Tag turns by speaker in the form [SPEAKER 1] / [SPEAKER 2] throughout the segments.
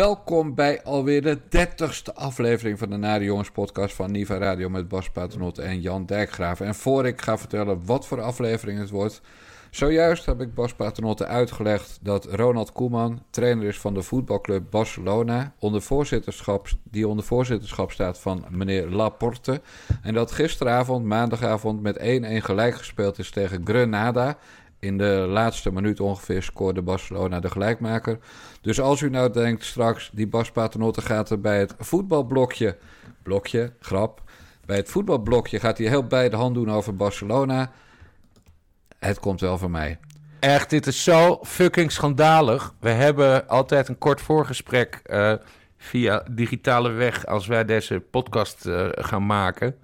[SPEAKER 1] Welkom bij alweer de dertigste aflevering van de Nare Jongens podcast van Niva Radio met Bas Paternotte en Jan Dijkgraaf. En voor ik ga vertellen wat voor aflevering het wordt, zojuist heb ik Bas Paternotte uitgelegd dat Ronald Koeman trainer is van de voetbalclub Barcelona, onder voorzitterschap, die onder voorzitterschap staat van meneer Laporte. En dat gisteravond, maandagavond, met 1-1 gelijk gespeeld is tegen Grenada. In de laatste minuut ongeveer scoorde Barcelona de gelijkmaker. Dus als u nou denkt straks, die Bas Paternotte gaat er bij het voetbalblokje... Blokje, grap. Bij het voetbalblokje gaat hij heel bij de hand doen over Barcelona. Het komt wel van mij.
[SPEAKER 2] Echt, dit is zo fucking schandalig. We hebben altijd een kort voorgesprek uh, via digitale weg als wij deze podcast uh, gaan maken.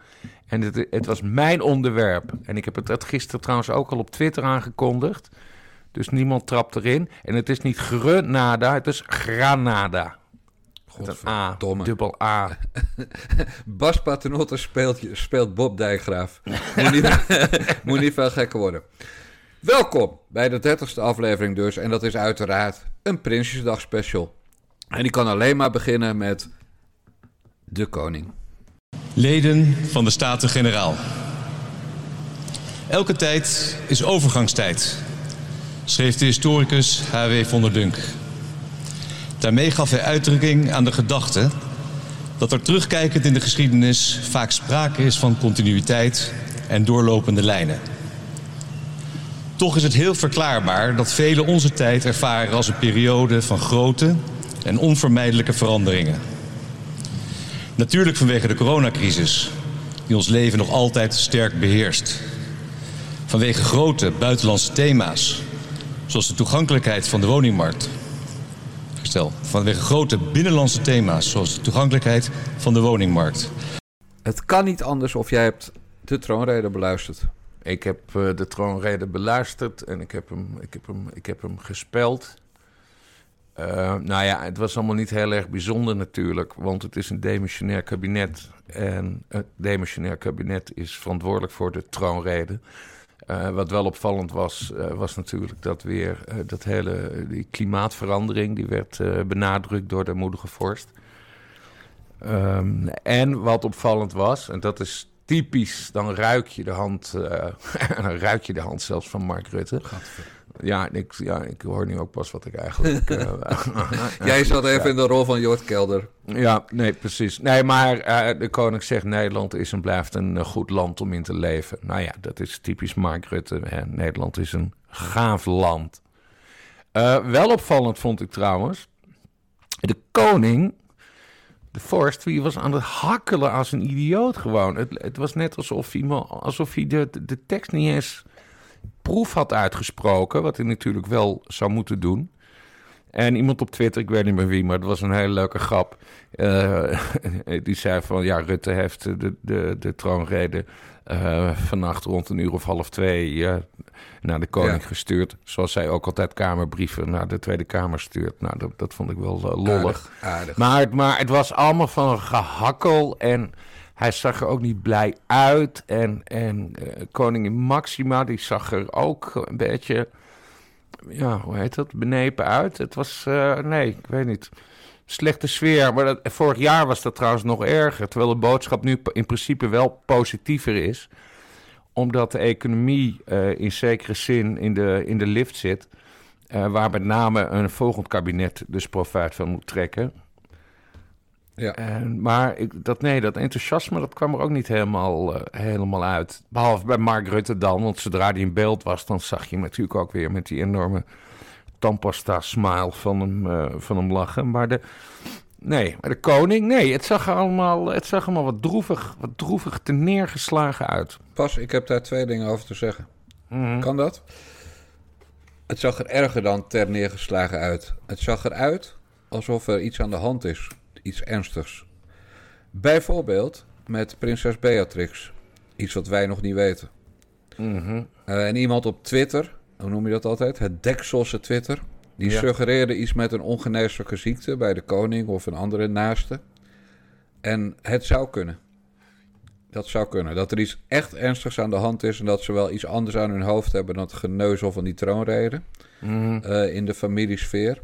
[SPEAKER 2] En het, het, was mijn onderwerp. En ik heb het gisteren trouwens ook al op Twitter aangekondigd. Dus niemand trapt erin. En het is niet Grenada, het is Granada. Een A, dubbel A.
[SPEAKER 1] Bas Paternotte speelt, speelt Bob Dijkgraaf. Moet niet, moet niet veel gekker worden. Welkom bij de dertigste aflevering dus. En dat is uiteraard een Prinsjesdag special. En die kan alleen maar beginnen met de koning.
[SPEAKER 3] Leden van de Staten-Generaal. Elke tijd is overgangstijd, schreef de historicus H.W. von der Dunk. Daarmee gaf hij uitdrukking aan de gedachte dat er terugkijkend in de geschiedenis vaak sprake is van continuïteit en doorlopende lijnen. Toch is het heel verklaarbaar dat velen onze tijd ervaren als een periode van grote en onvermijdelijke veranderingen. Natuurlijk vanwege de coronacrisis, die ons leven nog altijd sterk beheerst. Vanwege grote buitenlandse thema's, zoals de toegankelijkheid van de woningmarkt. Stel, vanwege grote binnenlandse thema's, zoals de toegankelijkheid van de woningmarkt.
[SPEAKER 1] Het kan niet anders of jij hebt de troonrede beluisterd.
[SPEAKER 2] Ik heb uh, de troonrede beluisterd en ik heb hem, ik heb hem, ik heb hem gespeld. Uh, nou ja, het was allemaal niet heel erg bijzonder natuurlijk, want het is een demissionair kabinet. En het demissionair kabinet is verantwoordelijk voor de troonrede. Uh, wat wel opvallend was, uh, was natuurlijk dat weer dat hele die klimaatverandering, die werd benadrukt door de moedige vorst. Um, en wat opvallend was, en dat is typisch, dan ruik je de hand, ruik je de hand zelfs van Mark Rutte. Ja ik, ja, ik hoor nu ook pas wat ik eigenlijk... uh,
[SPEAKER 1] Jij zat even ja. in de rol van Jort Kelder.
[SPEAKER 2] Ja, nee, precies. Nee, maar uh, de koning zegt Nederland is en blijft een uh, goed land om in te leven. Nou ja, dat is typisch Mark Rutte. Hè. Nederland is een gaaf land. wel opvallend vond ik trouwens... De koning, de vorst, die was aan het hakkelen als een idioot gewoon. Het, het was net alsof, iemand, alsof hij de, de tekst niet eens proef had uitgesproken, wat hij natuurlijk wel zou moeten doen. En iemand op Twitter, ik weet niet meer wie, maar het was een hele leuke grap. Uh, die zei van, ja, Rutte heeft de, de, de troonrede uh, vannacht rond een uur of half twee uh, naar de koning ja. gestuurd. Zoals zij ook altijd kamerbrieven naar de Tweede Kamer stuurt. Nou, dat, dat vond ik wel lollig.
[SPEAKER 1] Aardig, aardig.
[SPEAKER 2] Maar, maar het was allemaal van gehakkel en... Hij zag er ook niet blij uit. En, en uh, koningin Maxima, die zag er ook een beetje... Ja, hoe heet dat? Benepen uit. Het was, uh, nee, ik weet niet. Slechte sfeer. Maar dat, vorig jaar was dat trouwens nog erger. Terwijl de boodschap nu in principe wel positiever is. Omdat de economie uh, in zekere zin in de, in de lift zit. waar met name een volgend kabinet dus profijt van moet trekken.
[SPEAKER 1] Ja.
[SPEAKER 2] En, maar ik, dat, nee, dat enthousiasme dat kwam er ook niet helemaal, uh, helemaal uit. Behalve bij Mark Rutte dan, want zodra hij in beeld was... dan zag je hem natuurlijk ook weer met die enorme tandpasta-smile van hem, uh, van hem lachen. Maar de, nee, maar de koning, nee, het zag er allemaal, het zag allemaal wat droevig, wat droevig te neergeslagen uit.
[SPEAKER 1] Pas, ik heb daar twee dingen over te zeggen. Mm -hmm. Kan dat? Het zag er erger dan ter neergeslagen uit. Het zag eruit alsof er iets aan de hand is iets ernstigs. Bijvoorbeeld met prinses Beatrix. Iets wat wij nog niet weten.
[SPEAKER 2] Mm -hmm.
[SPEAKER 1] uh, en iemand op Twitter, hoe noem je dat altijd? Het Dekselse Twitter. Die ja. suggereerde iets met een ongeneeslijke ziekte bij de koning of een andere naaste. En het zou kunnen. Dat zou kunnen. Dat er iets echt ernstigs aan de hand is en dat ze wel iets anders aan hun hoofd hebben dan het geneuzel van die troonrede.
[SPEAKER 2] Mm -hmm.
[SPEAKER 1] uh, in de familiesfeer.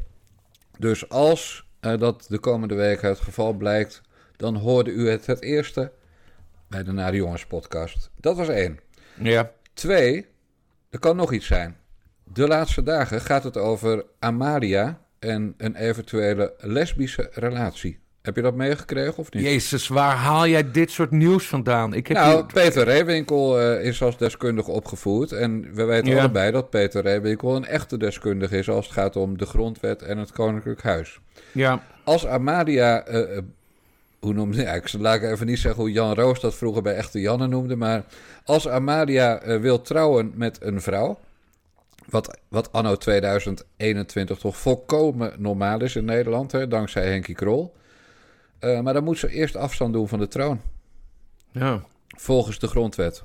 [SPEAKER 1] Dus als dat de komende week het geval blijkt, dan hoorde u het het eerste bij de Nare Jongens podcast. Dat was één.
[SPEAKER 2] Ja.
[SPEAKER 1] Twee, er kan nog iets zijn. De laatste dagen gaat het over Amalia en een eventuele lesbische relatie. Heb je dat meegekregen of niet?
[SPEAKER 2] Jezus, waar haal jij dit soort nieuws vandaan? Ik heb
[SPEAKER 1] Nou,
[SPEAKER 2] hier-
[SPEAKER 1] Peter Reewinkel eh, is als deskundige opgevoerd. En we weten
[SPEAKER 2] Ja.
[SPEAKER 1] allebei dat Peter Reewinkel een echte deskundige is als het gaat om de grondwet en het Koninklijk Huis.
[SPEAKER 2] Ja,
[SPEAKER 1] Als Amalia, eh, eh, hoe noemde ja, ik laat ik even niet zeggen hoe Jan Roos dat vroeger bij echte Janne noemde, maar als Amalia eh, wil trouwen met een vrouw, wat, wat anno 2021 toch volkomen normaal is in Nederland, hè, dankzij Henkie Krol. Maar dan moet ze eerst afstand doen van de troon,
[SPEAKER 2] ja.
[SPEAKER 1] volgens de grondwet.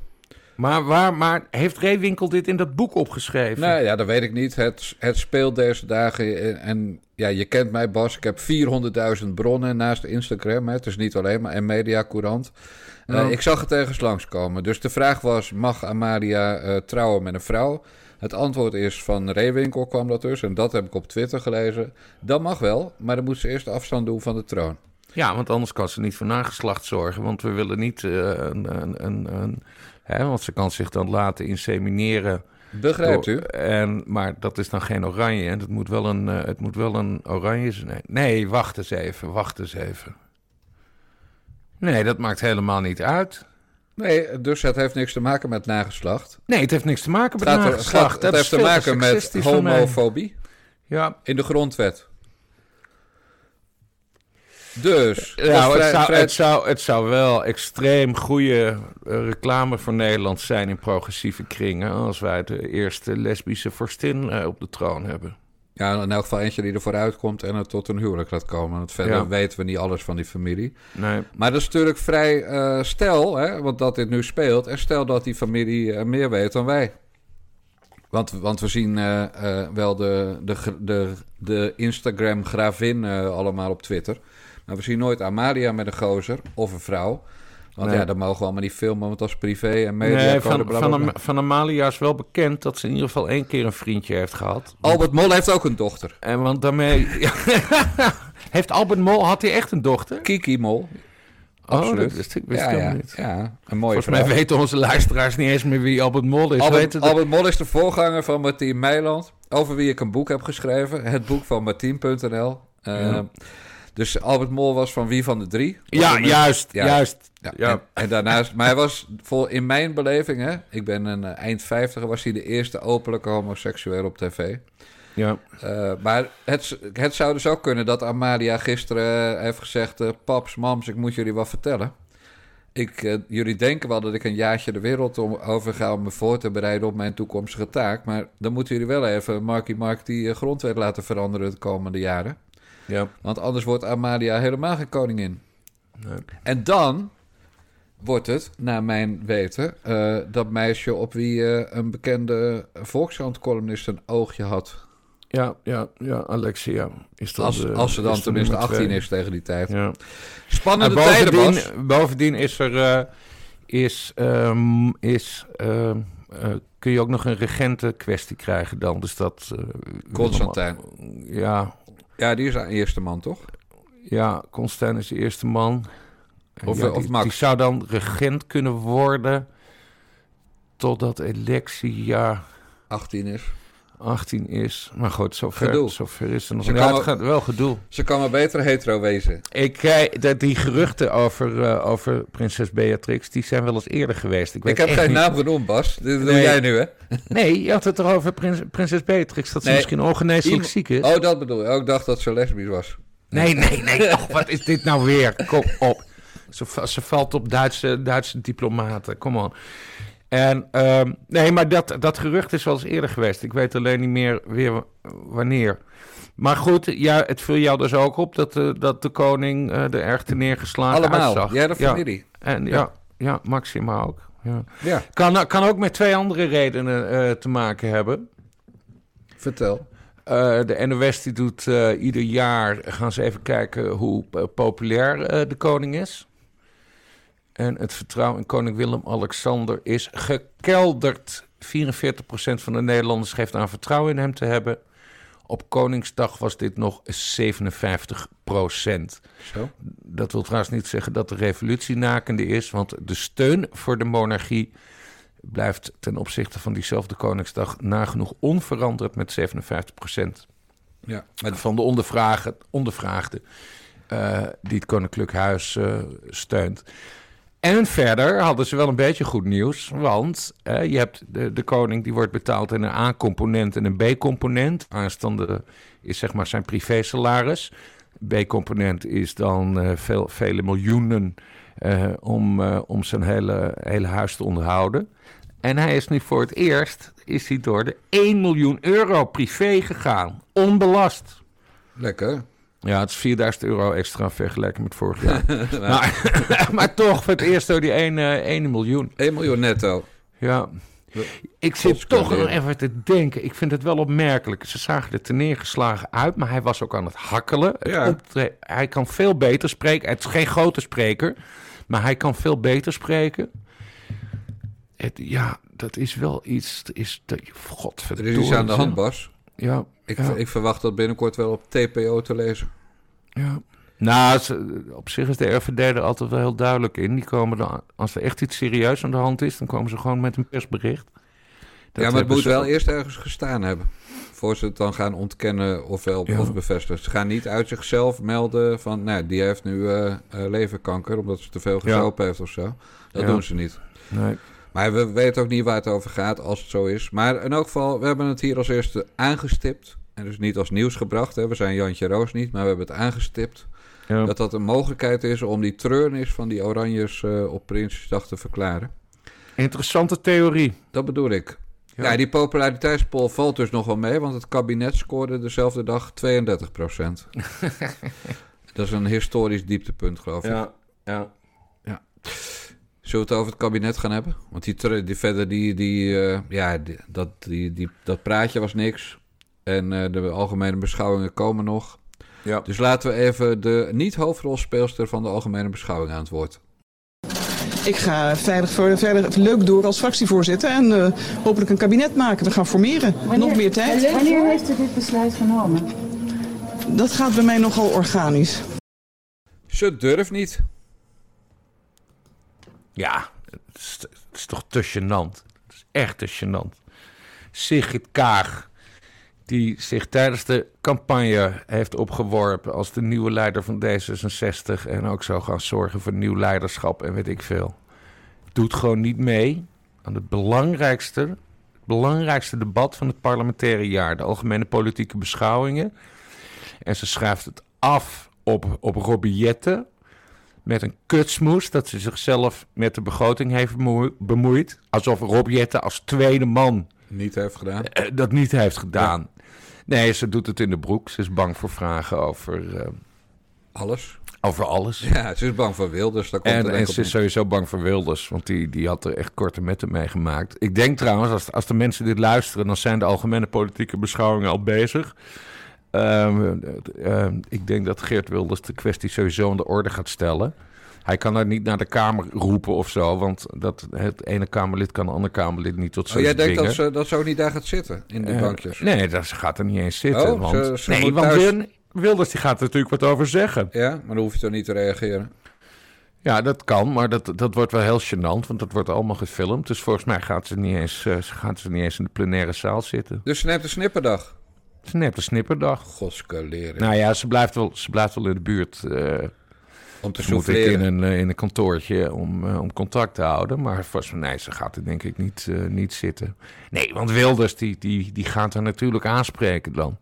[SPEAKER 2] Maar, waar, maar heeft Reewinkel dit in dat boek opgeschreven?
[SPEAKER 1] Nou ja, dat weet ik niet. Het, het speelt deze dagen. En, en ja, je kent mij, Bas. Ik heb 400.000 bronnen naast Instagram. Hè. Het is niet alleen maar en Media Courant. Eh, ik zag het ergens langskomen. Dus de vraag was: mag Amalia eh, trouwen met een vrouw? Het antwoord is van Reewinkel kwam dat dus. En dat heb ik op Twitter gelezen. Dat mag wel, maar dan moet ze eerst afstand doen van de troon.
[SPEAKER 2] Ja, want anders kan ze niet voor nageslacht zorgen. Want we willen niet eh, een... een, een, een hè, want ze kan zich dan laten insemineren.
[SPEAKER 1] Begrijpt u?
[SPEAKER 2] En, maar dat is dan geen oranje. En het moet wel een, eh, het moet wel een oranje zijn. Nee, nee, wacht eens even. Wacht eens even. Nee, dat maakt helemaal niet uit.
[SPEAKER 1] Nee, dus het heeft niks te maken met nageslacht.
[SPEAKER 2] Nee, het heeft niks te maken met
[SPEAKER 1] Het, gaat het,
[SPEAKER 2] nageslacht. Dat
[SPEAKER 1] het
[SPEAKER 2] is
[SPEAKER 1] heeft te maken met homofobie
[SPEAKER 2] Ja,
[SPEAKER 1] in de grondwet. Dus, is
[SPEAKER 2] Nou, het, zou,
[SPEAKER 1] vrij-
[SPEAKER 2] het, zou, het zou wel extreem goede eh, reclame voor Nederland zijn in progressieve kringen. als wij de eerste lesbische vorstin eh, op de troon hebben.
[SPEAKER 1] Ja, in elk geval eentje die er vooruit komt en het tot een huwelijk laat komen. Want verder
[SPEAKER 2] Ja.
[SPEAKER 1] weten we niet alles van die familie.
[SPEAKER 2] Nee.
[SPEAKER 1] Maar dat is natuurlijk vrij eh, stel, hè, want dat dit nu speelt. En stel dat die familie eh, meer weet dan wij. Want, want we zien eh, eh, wel de, de, de, de Instagram-gravin eh, allemaal op Twitter. Maar we zien nooit Amalia met een gozer of een vrouw. Want
[SPEAKER 2] Nee.
[SPEAKER 1] ja, dat mogen we allemaal niet filmen, want dat is privé en media.
[SPEAKER 2] Nee, van, van, Amalia is wel bekend dat ze in ieder geval één keer een vriendje heeft gehad.
[SPEAKER 1] Albert Mol heeft ook een dochter.
[SPEAKER 2] En want daarmee... heeft Albert Mol, had hij echt een dochter?
[SPEAKER 1] Kiki Mol.
[SPEAKER 2] Oh,
[SPEAKER 1] Absoluut.
[SPEAKER 2] dat wist ik wist
[SPEAKER 1] ja,
[SPEAKER 2] niet.
[SPEAKER 1] ja, een mooie
[SPEAKER 2] Volgens mij weten onze luisteraars niet eens meer wie Albert Mol is.
[SPEAKER 1] Albert,
[SPEAKER 2] Weten dat-
[SPEAKER 1] Albert Mol is de voorganger van Martien Meiland, over wie ik een boek heb geschreven. Het boek van Martien.nl.
[SPEAKER 2] Ja.
[SPEAKER 1] Dus Albert Mol was van wie van de drie?
[SPEAKER 2] Ja, juist,
[SPEAKER 1] Ja.
[SPEAKER 2] juist.
[SPEAKER 1] Ja,
[SPEAKER 2] Ja.
[SPEAKER 1] En, en daarnaast, maar hij was vol, in mijn beleving, hè, ik ben een eh, eind vijftiger, was hij de eerste openlijke homoseksueel op tv.
[SPEAKER 2] Ja.
[SPEAKER 1] Eh, maar het, het zou dus ook kunnen dat Amalia gisteren eh, heeft gezegd: Paps, mams, ik moet jullie wat vertellen. Ik, jullie denken wel dat ik een jaartje de wereld om, over ga om me voor te bereiden op mijn toekomstige taak. Maar dan moeten jullie wel even Marky Mark die grondwet laten veranderen de komende jaren.
[SPEAKER 2] Ja.
[SPEAKER 1] Want anders wordt Amalia helemaal geen koningin.
[SPEAKER 2] Nee.
[SPEAKER 1] En dan wordt het, naar mijn weten, eh, dat meisje op wie eh, een bekende Volkskrant-columnist een oogje had.
[SPEAKER 2] Ja, ja, ja, Alexia is dat.
[SPEAKER 1] Als,
[SPEAKER 2] eh,
[SPEAKER 1] als ze dan tenminste
[SPEAKER 2] nummer
[SPEAKER 1] 18
[SPEAKER 2] twee.
[SPEAKER 1] is tegen die tijd.
[SPEAKER 2] Ja.
[SPEAKER 1] Spannende
[SPEAKER 2] En
[SPEAKER 1] tijden, Bas.
[SPEAKER 2] bovendien, is er. is, ehm, is, ehm, eh, kun je ook nog een regentenkwestie krijgen dan? Dus dat.
[SPEAKER 1] Constantijn.
[SPEAKER 2] Ja,
[SPEAKER 1] Ja, die is haar eerste man, toch?
[SPEAKER 2] ja, Constantijn is de eerste man.
[SPEAKER 1] Of-
[SPEAKER 2] ja,
[SPEAKER 1] of
[SPEAKER 2] die,
[SPEAKER 1] Max.
[SPEAKER 2] Die zou dan regent kunnen worden. Totdat electiejaar
[SPEAKER 1] 18 is.
[SPEAKER 2] 18 is. Maar goed, zover,
[SPEAKER 1] Gedoe.
[SPEAKER 2] zover is er nog.
[SPEAKER 1] Ze
[SPEAKER 2] Ja,
[SPEAKER 1] kan
[SPEAKER 2] het gaat wel gedoe.
[SPEAKER 1] Ze kan maar beter hetero wezen.
[SPEAKER 2] Ik, eh, dat die geruchten over, eh, over prinses Beatrix, die zijn wel eens eerder geweest. Ik,
[SPEAKER 1] heb geen
[SPEAKER 2] niet-
[SPEAKER 1] naam genoemd, Bas. Dit doe
[SPEAKER 2] Nee.
[SPEAKER 1] jij nu, hè?
[SPEAKER 2] Nee, je had het erover prins, prinses Beatrix, dat ze
[SPEAKER 1] Nee.
[SPEAKER 2] misschien ongeneeslijk ziek is.
[SPEAKER 1] Oh, dat bedoel je. Oh, ik dacht dat ze lesbisch was.
[SPEAKER 2] Nee, nee, nee. Och, wat is dit nou weer? Kom op. Ze, ze valt op Duitse, Duitse diplomaten. Kom on. En, ehm, nee, maar dat, dat gerucht is wel eens eerder geweest. Ik weet alleen niet meer weer wanneer. Maar goed, ja, het viel jou dus ook op dat de, dat de koning eh er erg te neergeslagen
[SPEAKER 1] Allemaal.
[SPEAKER 2] uitzag.
[SPEAKER 1] Jij de
[SPEAKER 2] Ja,
[SPEAKER 1] familie.
[SPEAKER 2] en, ja, ja, Maxima ook. Ja.
[SPEAKER 1] Ja.
[SPEAKER 2] Kan, kan ook met twee andere redenen eh, te maken hebben.
[SPEAKER 1] Vertel.
[SPEAKER 2] Eh, de NOS die doet eh, ieder jaar, gaan ze even kijken hoe eh, populair eh, de koning is. En het vertrouwen in koning Willem-Alexander is gekelderd. 44% van de Nederlanders geeft aan vertrouwen in hem te hebben. Op Koningsdag was dit nog 57 procent. Dat wil trouwens niet zeggen dat de revolutie nakende is, want de steun voor de monarchie blijft ten opzichte van diezelfde Koningsdag nagenoeg onveranderd met 57 procent.
[SPEAKER 1] Ja,
[SPEAKER 2] Van de ondervragen, ondervraagden eh, die het Koninklijk Huis eh, steunt. En verder hadden ze wel een beetje goed nieuws, want eh, je hebt de, de koning die wordt betaald in een A-component en een B-component. Aanstaande is zeg maar zijn privé-salaris. B-component is dan eh, veel, vele miljoenen eh, om, om zijn hele, hele huis te onderhouden. En hij is nu voor het eerst is hij door de 1 miljoen euro privé gegaan, onbelast.
[SPEAKER 1] lekker.
[SPEAKER 2] Ja, het is 4000 euro extra vergeleken met vorig jaar. maar, maar toch, voor het eerst door die 1, eh 1 miljoen.
[SPEAKER 1] 1 miljoen netto.
[SPEAKER 2] Ja. Ik zit toch nog even te denken. Ik vind het wel opmerkelijk. Ze zagen er te neergeslagen uit, maar hij was ook aan het hakkelen. Het
[SPEAKER 1] Ja.
[SPEAKER 2] optre- hij kan veel beter spreken. Het is geen grote spreker, maar hij kan veel beter spreken. Het, ja, dat is wel iets. dat Is, dat,
[SPEAKER 1] Er
[SPEAKER 2] godverdomme.
[SPEAKER 1] is iets aan de hand, Bas.
[SPEAKER 2] Ja,
[SPEAKER 1] Ik,
[SPEAKER 2] ja.
[SPEAKER 1] ik verwacht dat binnenkort wel op TPO te lezen.
[SPEAKER 2] Ja. Nou, op zich is de RVD er altijd wel heel duidelijk in. Die komen dan, als er echt iets serieus aan de hand is, dan komen ze gewoon met een persbericht. Dat
[SPEAKER 1] ja, maar het moet
[SPEAKER 2] ze-
[SPEAKER 1] wel eerst ergens gestaan hebben. Voor ze het dan gaan ontkennen ofwel
[SPEAKER 2] Ja.
[SPEAKER 1] of bevestigen. Ze gaan niet uit zichzelf melden van... Nou, die heeft nu eh, eh, leverkanker omdat ze te veel gezopen heeft of zo. Dat
[SPEAKER 2] Ja.
[SPEAKER 1] doen ze niet.
[SPEAKER 2] Nee.
[SPEAKER 1] Maar we weten ook niet waar het over gaat als het zo is. Maar in elk geval, we hebben het hier als eerste aangestipt. En dus niet als nieuws gebracht. Hè. We zijn Jantje Roos niet, maar we hebben het aangestipt.
[SPEAKER 2] Ja.
[SPEAKER 1] Dat dat een mogelijkheid is om die treurnis van die Oranjes eh, op Prinsjesdag te verklaren.
[SPEAKER 2] Interessante theorie.
[SPEAKER 1] Dat bedoel ik.
[SPEAKER 2] Ja.
[SPEAKER 1] Ja, die populariteitspol valt dus nog wel mee, want het kabinet scoorde dezelfde dag 32% dat is een historisch dieptepunt, geloof ik.
[SPEAKER 2] Ja, ja.
[SPEAKER 1] Zullen we het over het kabinet gaan hebben? Want die, die verder, die, die, eh, ja, die- dat, die, die, dat praatje was niks. En eh, de algemene beschouwingen komen nog.
[SPEAKER 2] ja.
[SPEAKER 1] Dus laten we even de niet-hoofdrolspeelster van de algemene beschouwing aan het woord.
[SPEAKER 4] Ik ga veilig, voor, veilig leuk door als fractievoorzitter en eh, hopelijk een kabinet maken. We gaan formeren. Nog meer tijd.
[SPEAKER 5] Wanneer heeft u dit besluit genomen?
[SPEAKER 4] Dat gaat bij mij nogal organisch.
[SPEAKER 1] Ze durft niet.
[SPEAKER 2] Ja, het is, toch te gênant. Het is echt te gênant. Sigrid Kaag, die zich tijdens de campagne heeft opgeworpen als de nieuwe leider van D66 en ook zou gaan zorgen voor nieuw leiderschap en weet ik veel. Doet gewoon niet mee aan het belangrijkste, belangrijkste debat van het parlementaire jaar, de algemene politieke beschouwingen. En ze schrijft het af op, op Robbie met een kutsmoes dat ze zichzelf met de begroting heeft bemoe- bemoeid. Alsof Rob Jetten als tweede man
[SPEAKER 1] Niet heeft gedaan.
[SPEAKER 2] eh, dat niet heeft gedaan. Nee, ze doet het in de broek. Ze is bang voor vragen over, eh,
[SPEAKER 1] Alles.
[SPEAKER 2] over alles.
[SPEAKER 1] Ja, ze is bang voor Wilders. Daar komt
[SPEAKER 2] En, en ze is sowieso bang voor Wilders, want die, die had er echt korte metten mee gemaakt. Ik denk trouwens, als, als de mensen dit luisteren, dan zijn de algemene politieke beschouwingen al bezig. Ehm, eh, eh, ik denk dat Geert Wilders de kwestie sowieso aan de orde gaat stellen. Hij kan er niet naar de Kamer roepen of zo, want dat, het ene Kamerlid kan een ander Kamerlid niet tot
[SPEAKER 1] Oh,
[SPEAKER 2] zoiets
[SPEAKER 1] jij denkt dat ze, dat ze ook niet daar gaat zitten, in die
[SPEAKER 2] Eh,
[SPEAKER 1] bankjes?
[SPEAKER 2] Nee, dat, ze gaat er niet eens zitten.
[SPEAKER 1] Oh,
[SPEAKER 2] want,
[SPEAKER 1] ze- ze
[SPEAKER 2] nee, want
[SPEAKER 1] thuis-
[SPEAKER 2] Wil- Wilders die gaat er natuurlijk wat over zeggen.
[SPEAKER 1] Ja, maar dan hoef je toch niet te reageren?
[SPEAKER 2] Ja, dat kan, maar dat, dat wordt wel heel gênant, want dat wordt allemaal gefilmd. Dus volgens mij gaat ze niet eens, eh, gaat ze niet eens in de plenaire zaal zitten.
[SPEAKER 1] Dus ze neemt een snipperdag.
[SPEAKER 2] Het is net een snipperdag.
[SPEAKER 1] Godskaleren.
[SPEAKER 2] Nou ja, ze blijft wel, ze blijft wel in de buurt. eh
[SPEAKER 1] om te
[SPEAKER 2] moet ik in een, eh, in een kantoortje om, eh, om contact te houden. Maar nee, ze gaat er denk ik niet, niet zitten. Nee, want Wilders, die, die, die gaat er natuurlijk aanspreken dan.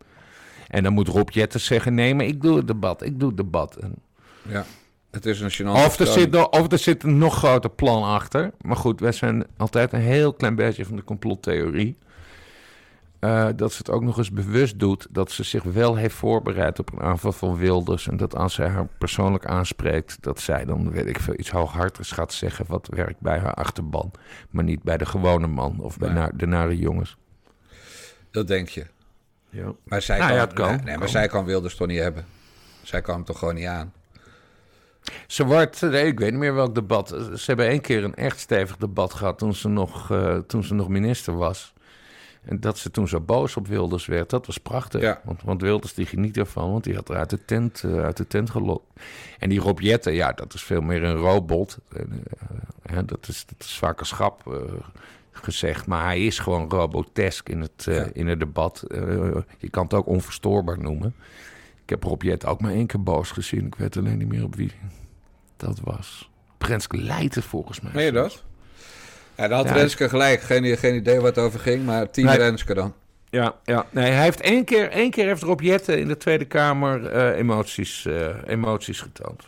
[SPEAKER 2] En dan moet Rob Jetters zeggen, nee, maar ik doe het debat, ik doe het debat. En
[SPEAKER 1] Ja, het is een
[SPEAKER 2] Of er,
[SPEAKER 1] vertoning.
[SPEAKER 2] zit nog, of er zit een nog groter plan achter. Maar goed, wij zijn altijd een heel klein beetje van de complottheorie. Eh, dat ze het ook nog eens bewust doet dat ze zich wel heeft voorbereid op een aanval van Wilders. En dat als zij haar persoonlijk aanspreekt, dat zij dan, weet ik veel, iets hooghartigs gaat zeggen wat werkt bij haar achterban. Maar niet bij de gewone man of bij na- de nare jongens.
[SPEAKER 1] Dat denk je.
[SPEAKER 2] Ja.
[SPEAKER 1] Maar zij
[SPEAKER 2] Nou
[SPEAKER 1] kan,
[SPEAKER 2] ja, het kan.
[SPEAKER 1] Nee, nee, maar
[SPEAKER 2] Kan.
[SPEAKER 1] zij kan Wilders toch niet hebben? Zij kan hem toch gewoon niet aan?
[SPEAKER 2] Ze wordt, nee, ik weet niet meer welk debat. Ze hebben één keer een echt stevig debat gehad toen ze nog, eh, toen ze nog minister was. En dat ze toen zo boos op Wilders werd, dat was prachtig.
[SPEAKER 1] Ja.
[SPEAKER 2] Want, want Wilders die geniet ervan, want die had er uit de tent, eh, uit de tent gelokt. En die Rob Jetten, ja, dat is veel meer een robot. Eh, hè, dat, is, dat is eh, gezegd. Maar hij is gewoon robotesk in het,
[SPEAKER 1] Ja.
[SPEAKER 2] in het debat. Je kan het ook onverstoorbaar noemen. Ik heb Rob Jetten ook maar één keer boos gezien. Ik weet alleen niet meer op wie dat was. Prenske Leijten volgens mij.
[SPEAKER 1] Meen je dat? Ja, dan had
[SPEAKER 2] Ja.
[SPEAKER 1] Renske gelijk. Geen, geen idee wat het over ging, maar team
[SPEAKER 2] Nee.
[SPEAKER 1] Renske dan.
[SPEAKER 2] Ja, ja. Nee, hij heeft één keer, één keer heeft Rob Jetten in de Tweede Kamer eh, emoties, eh, emoties getoond.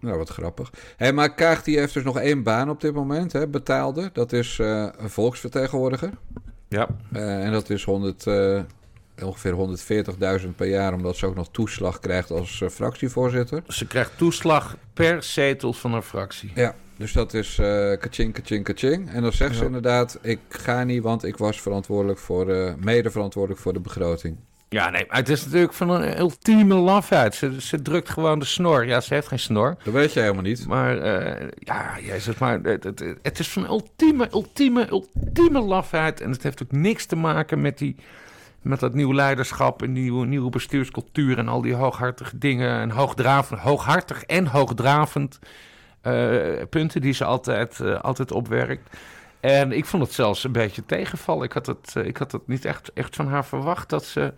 [SPEAKER 1] Nou, wat grappig. Hé, maar Kaag die heeft dus nog één baan op dit moment, hè, betaalde. Dat is eh, een volksvertegenwoordiger.
[SPEAKER 2] Ja.
[SPEAKER 1] En dat is 100, eh, ongeveer 140.000 per jaar, omdat ze ook nog toeslag krijgt als fractievoorzitter.
[SPEAKER 2] Ze krijgt toeslag per zetel van haar fractie.
[SPEAKER 1] Ja, dus dat is eh kaching, kaching, kaching. En dan zegt ze inderdaad, ik ga niet, want ik was verantwoordelijk voor, eh, mede verantwoordelijk voor de begroting.
[SPEAKER 2] Ja, nee, maar het is natuurlijk van een ultieme lafheid. Ze, ze drukt gewoon de snor. Ja, ze heeft geen snor.
[SPEAKER 1] Dat weet je helemaal niet.
[SPEAKER 2] Maar eh, ja, jezus, maar het, het, het is van ultieme, ultieme, ultieme lafheid. En het heeft ook niks te maken met, die, met dat nieuw leiderschap en nieuwe, nieuwe bestuurscultuur en al die hooghartige dingen. En hoogdravend, hooghartig en hoogdravend punten die ze altijd, eh, altijd opwerkt. En ik vond het zelfs een beetje tegenvallen. Ik had het, eh, ik had het niet echt, echt van haar verwacht dat ze,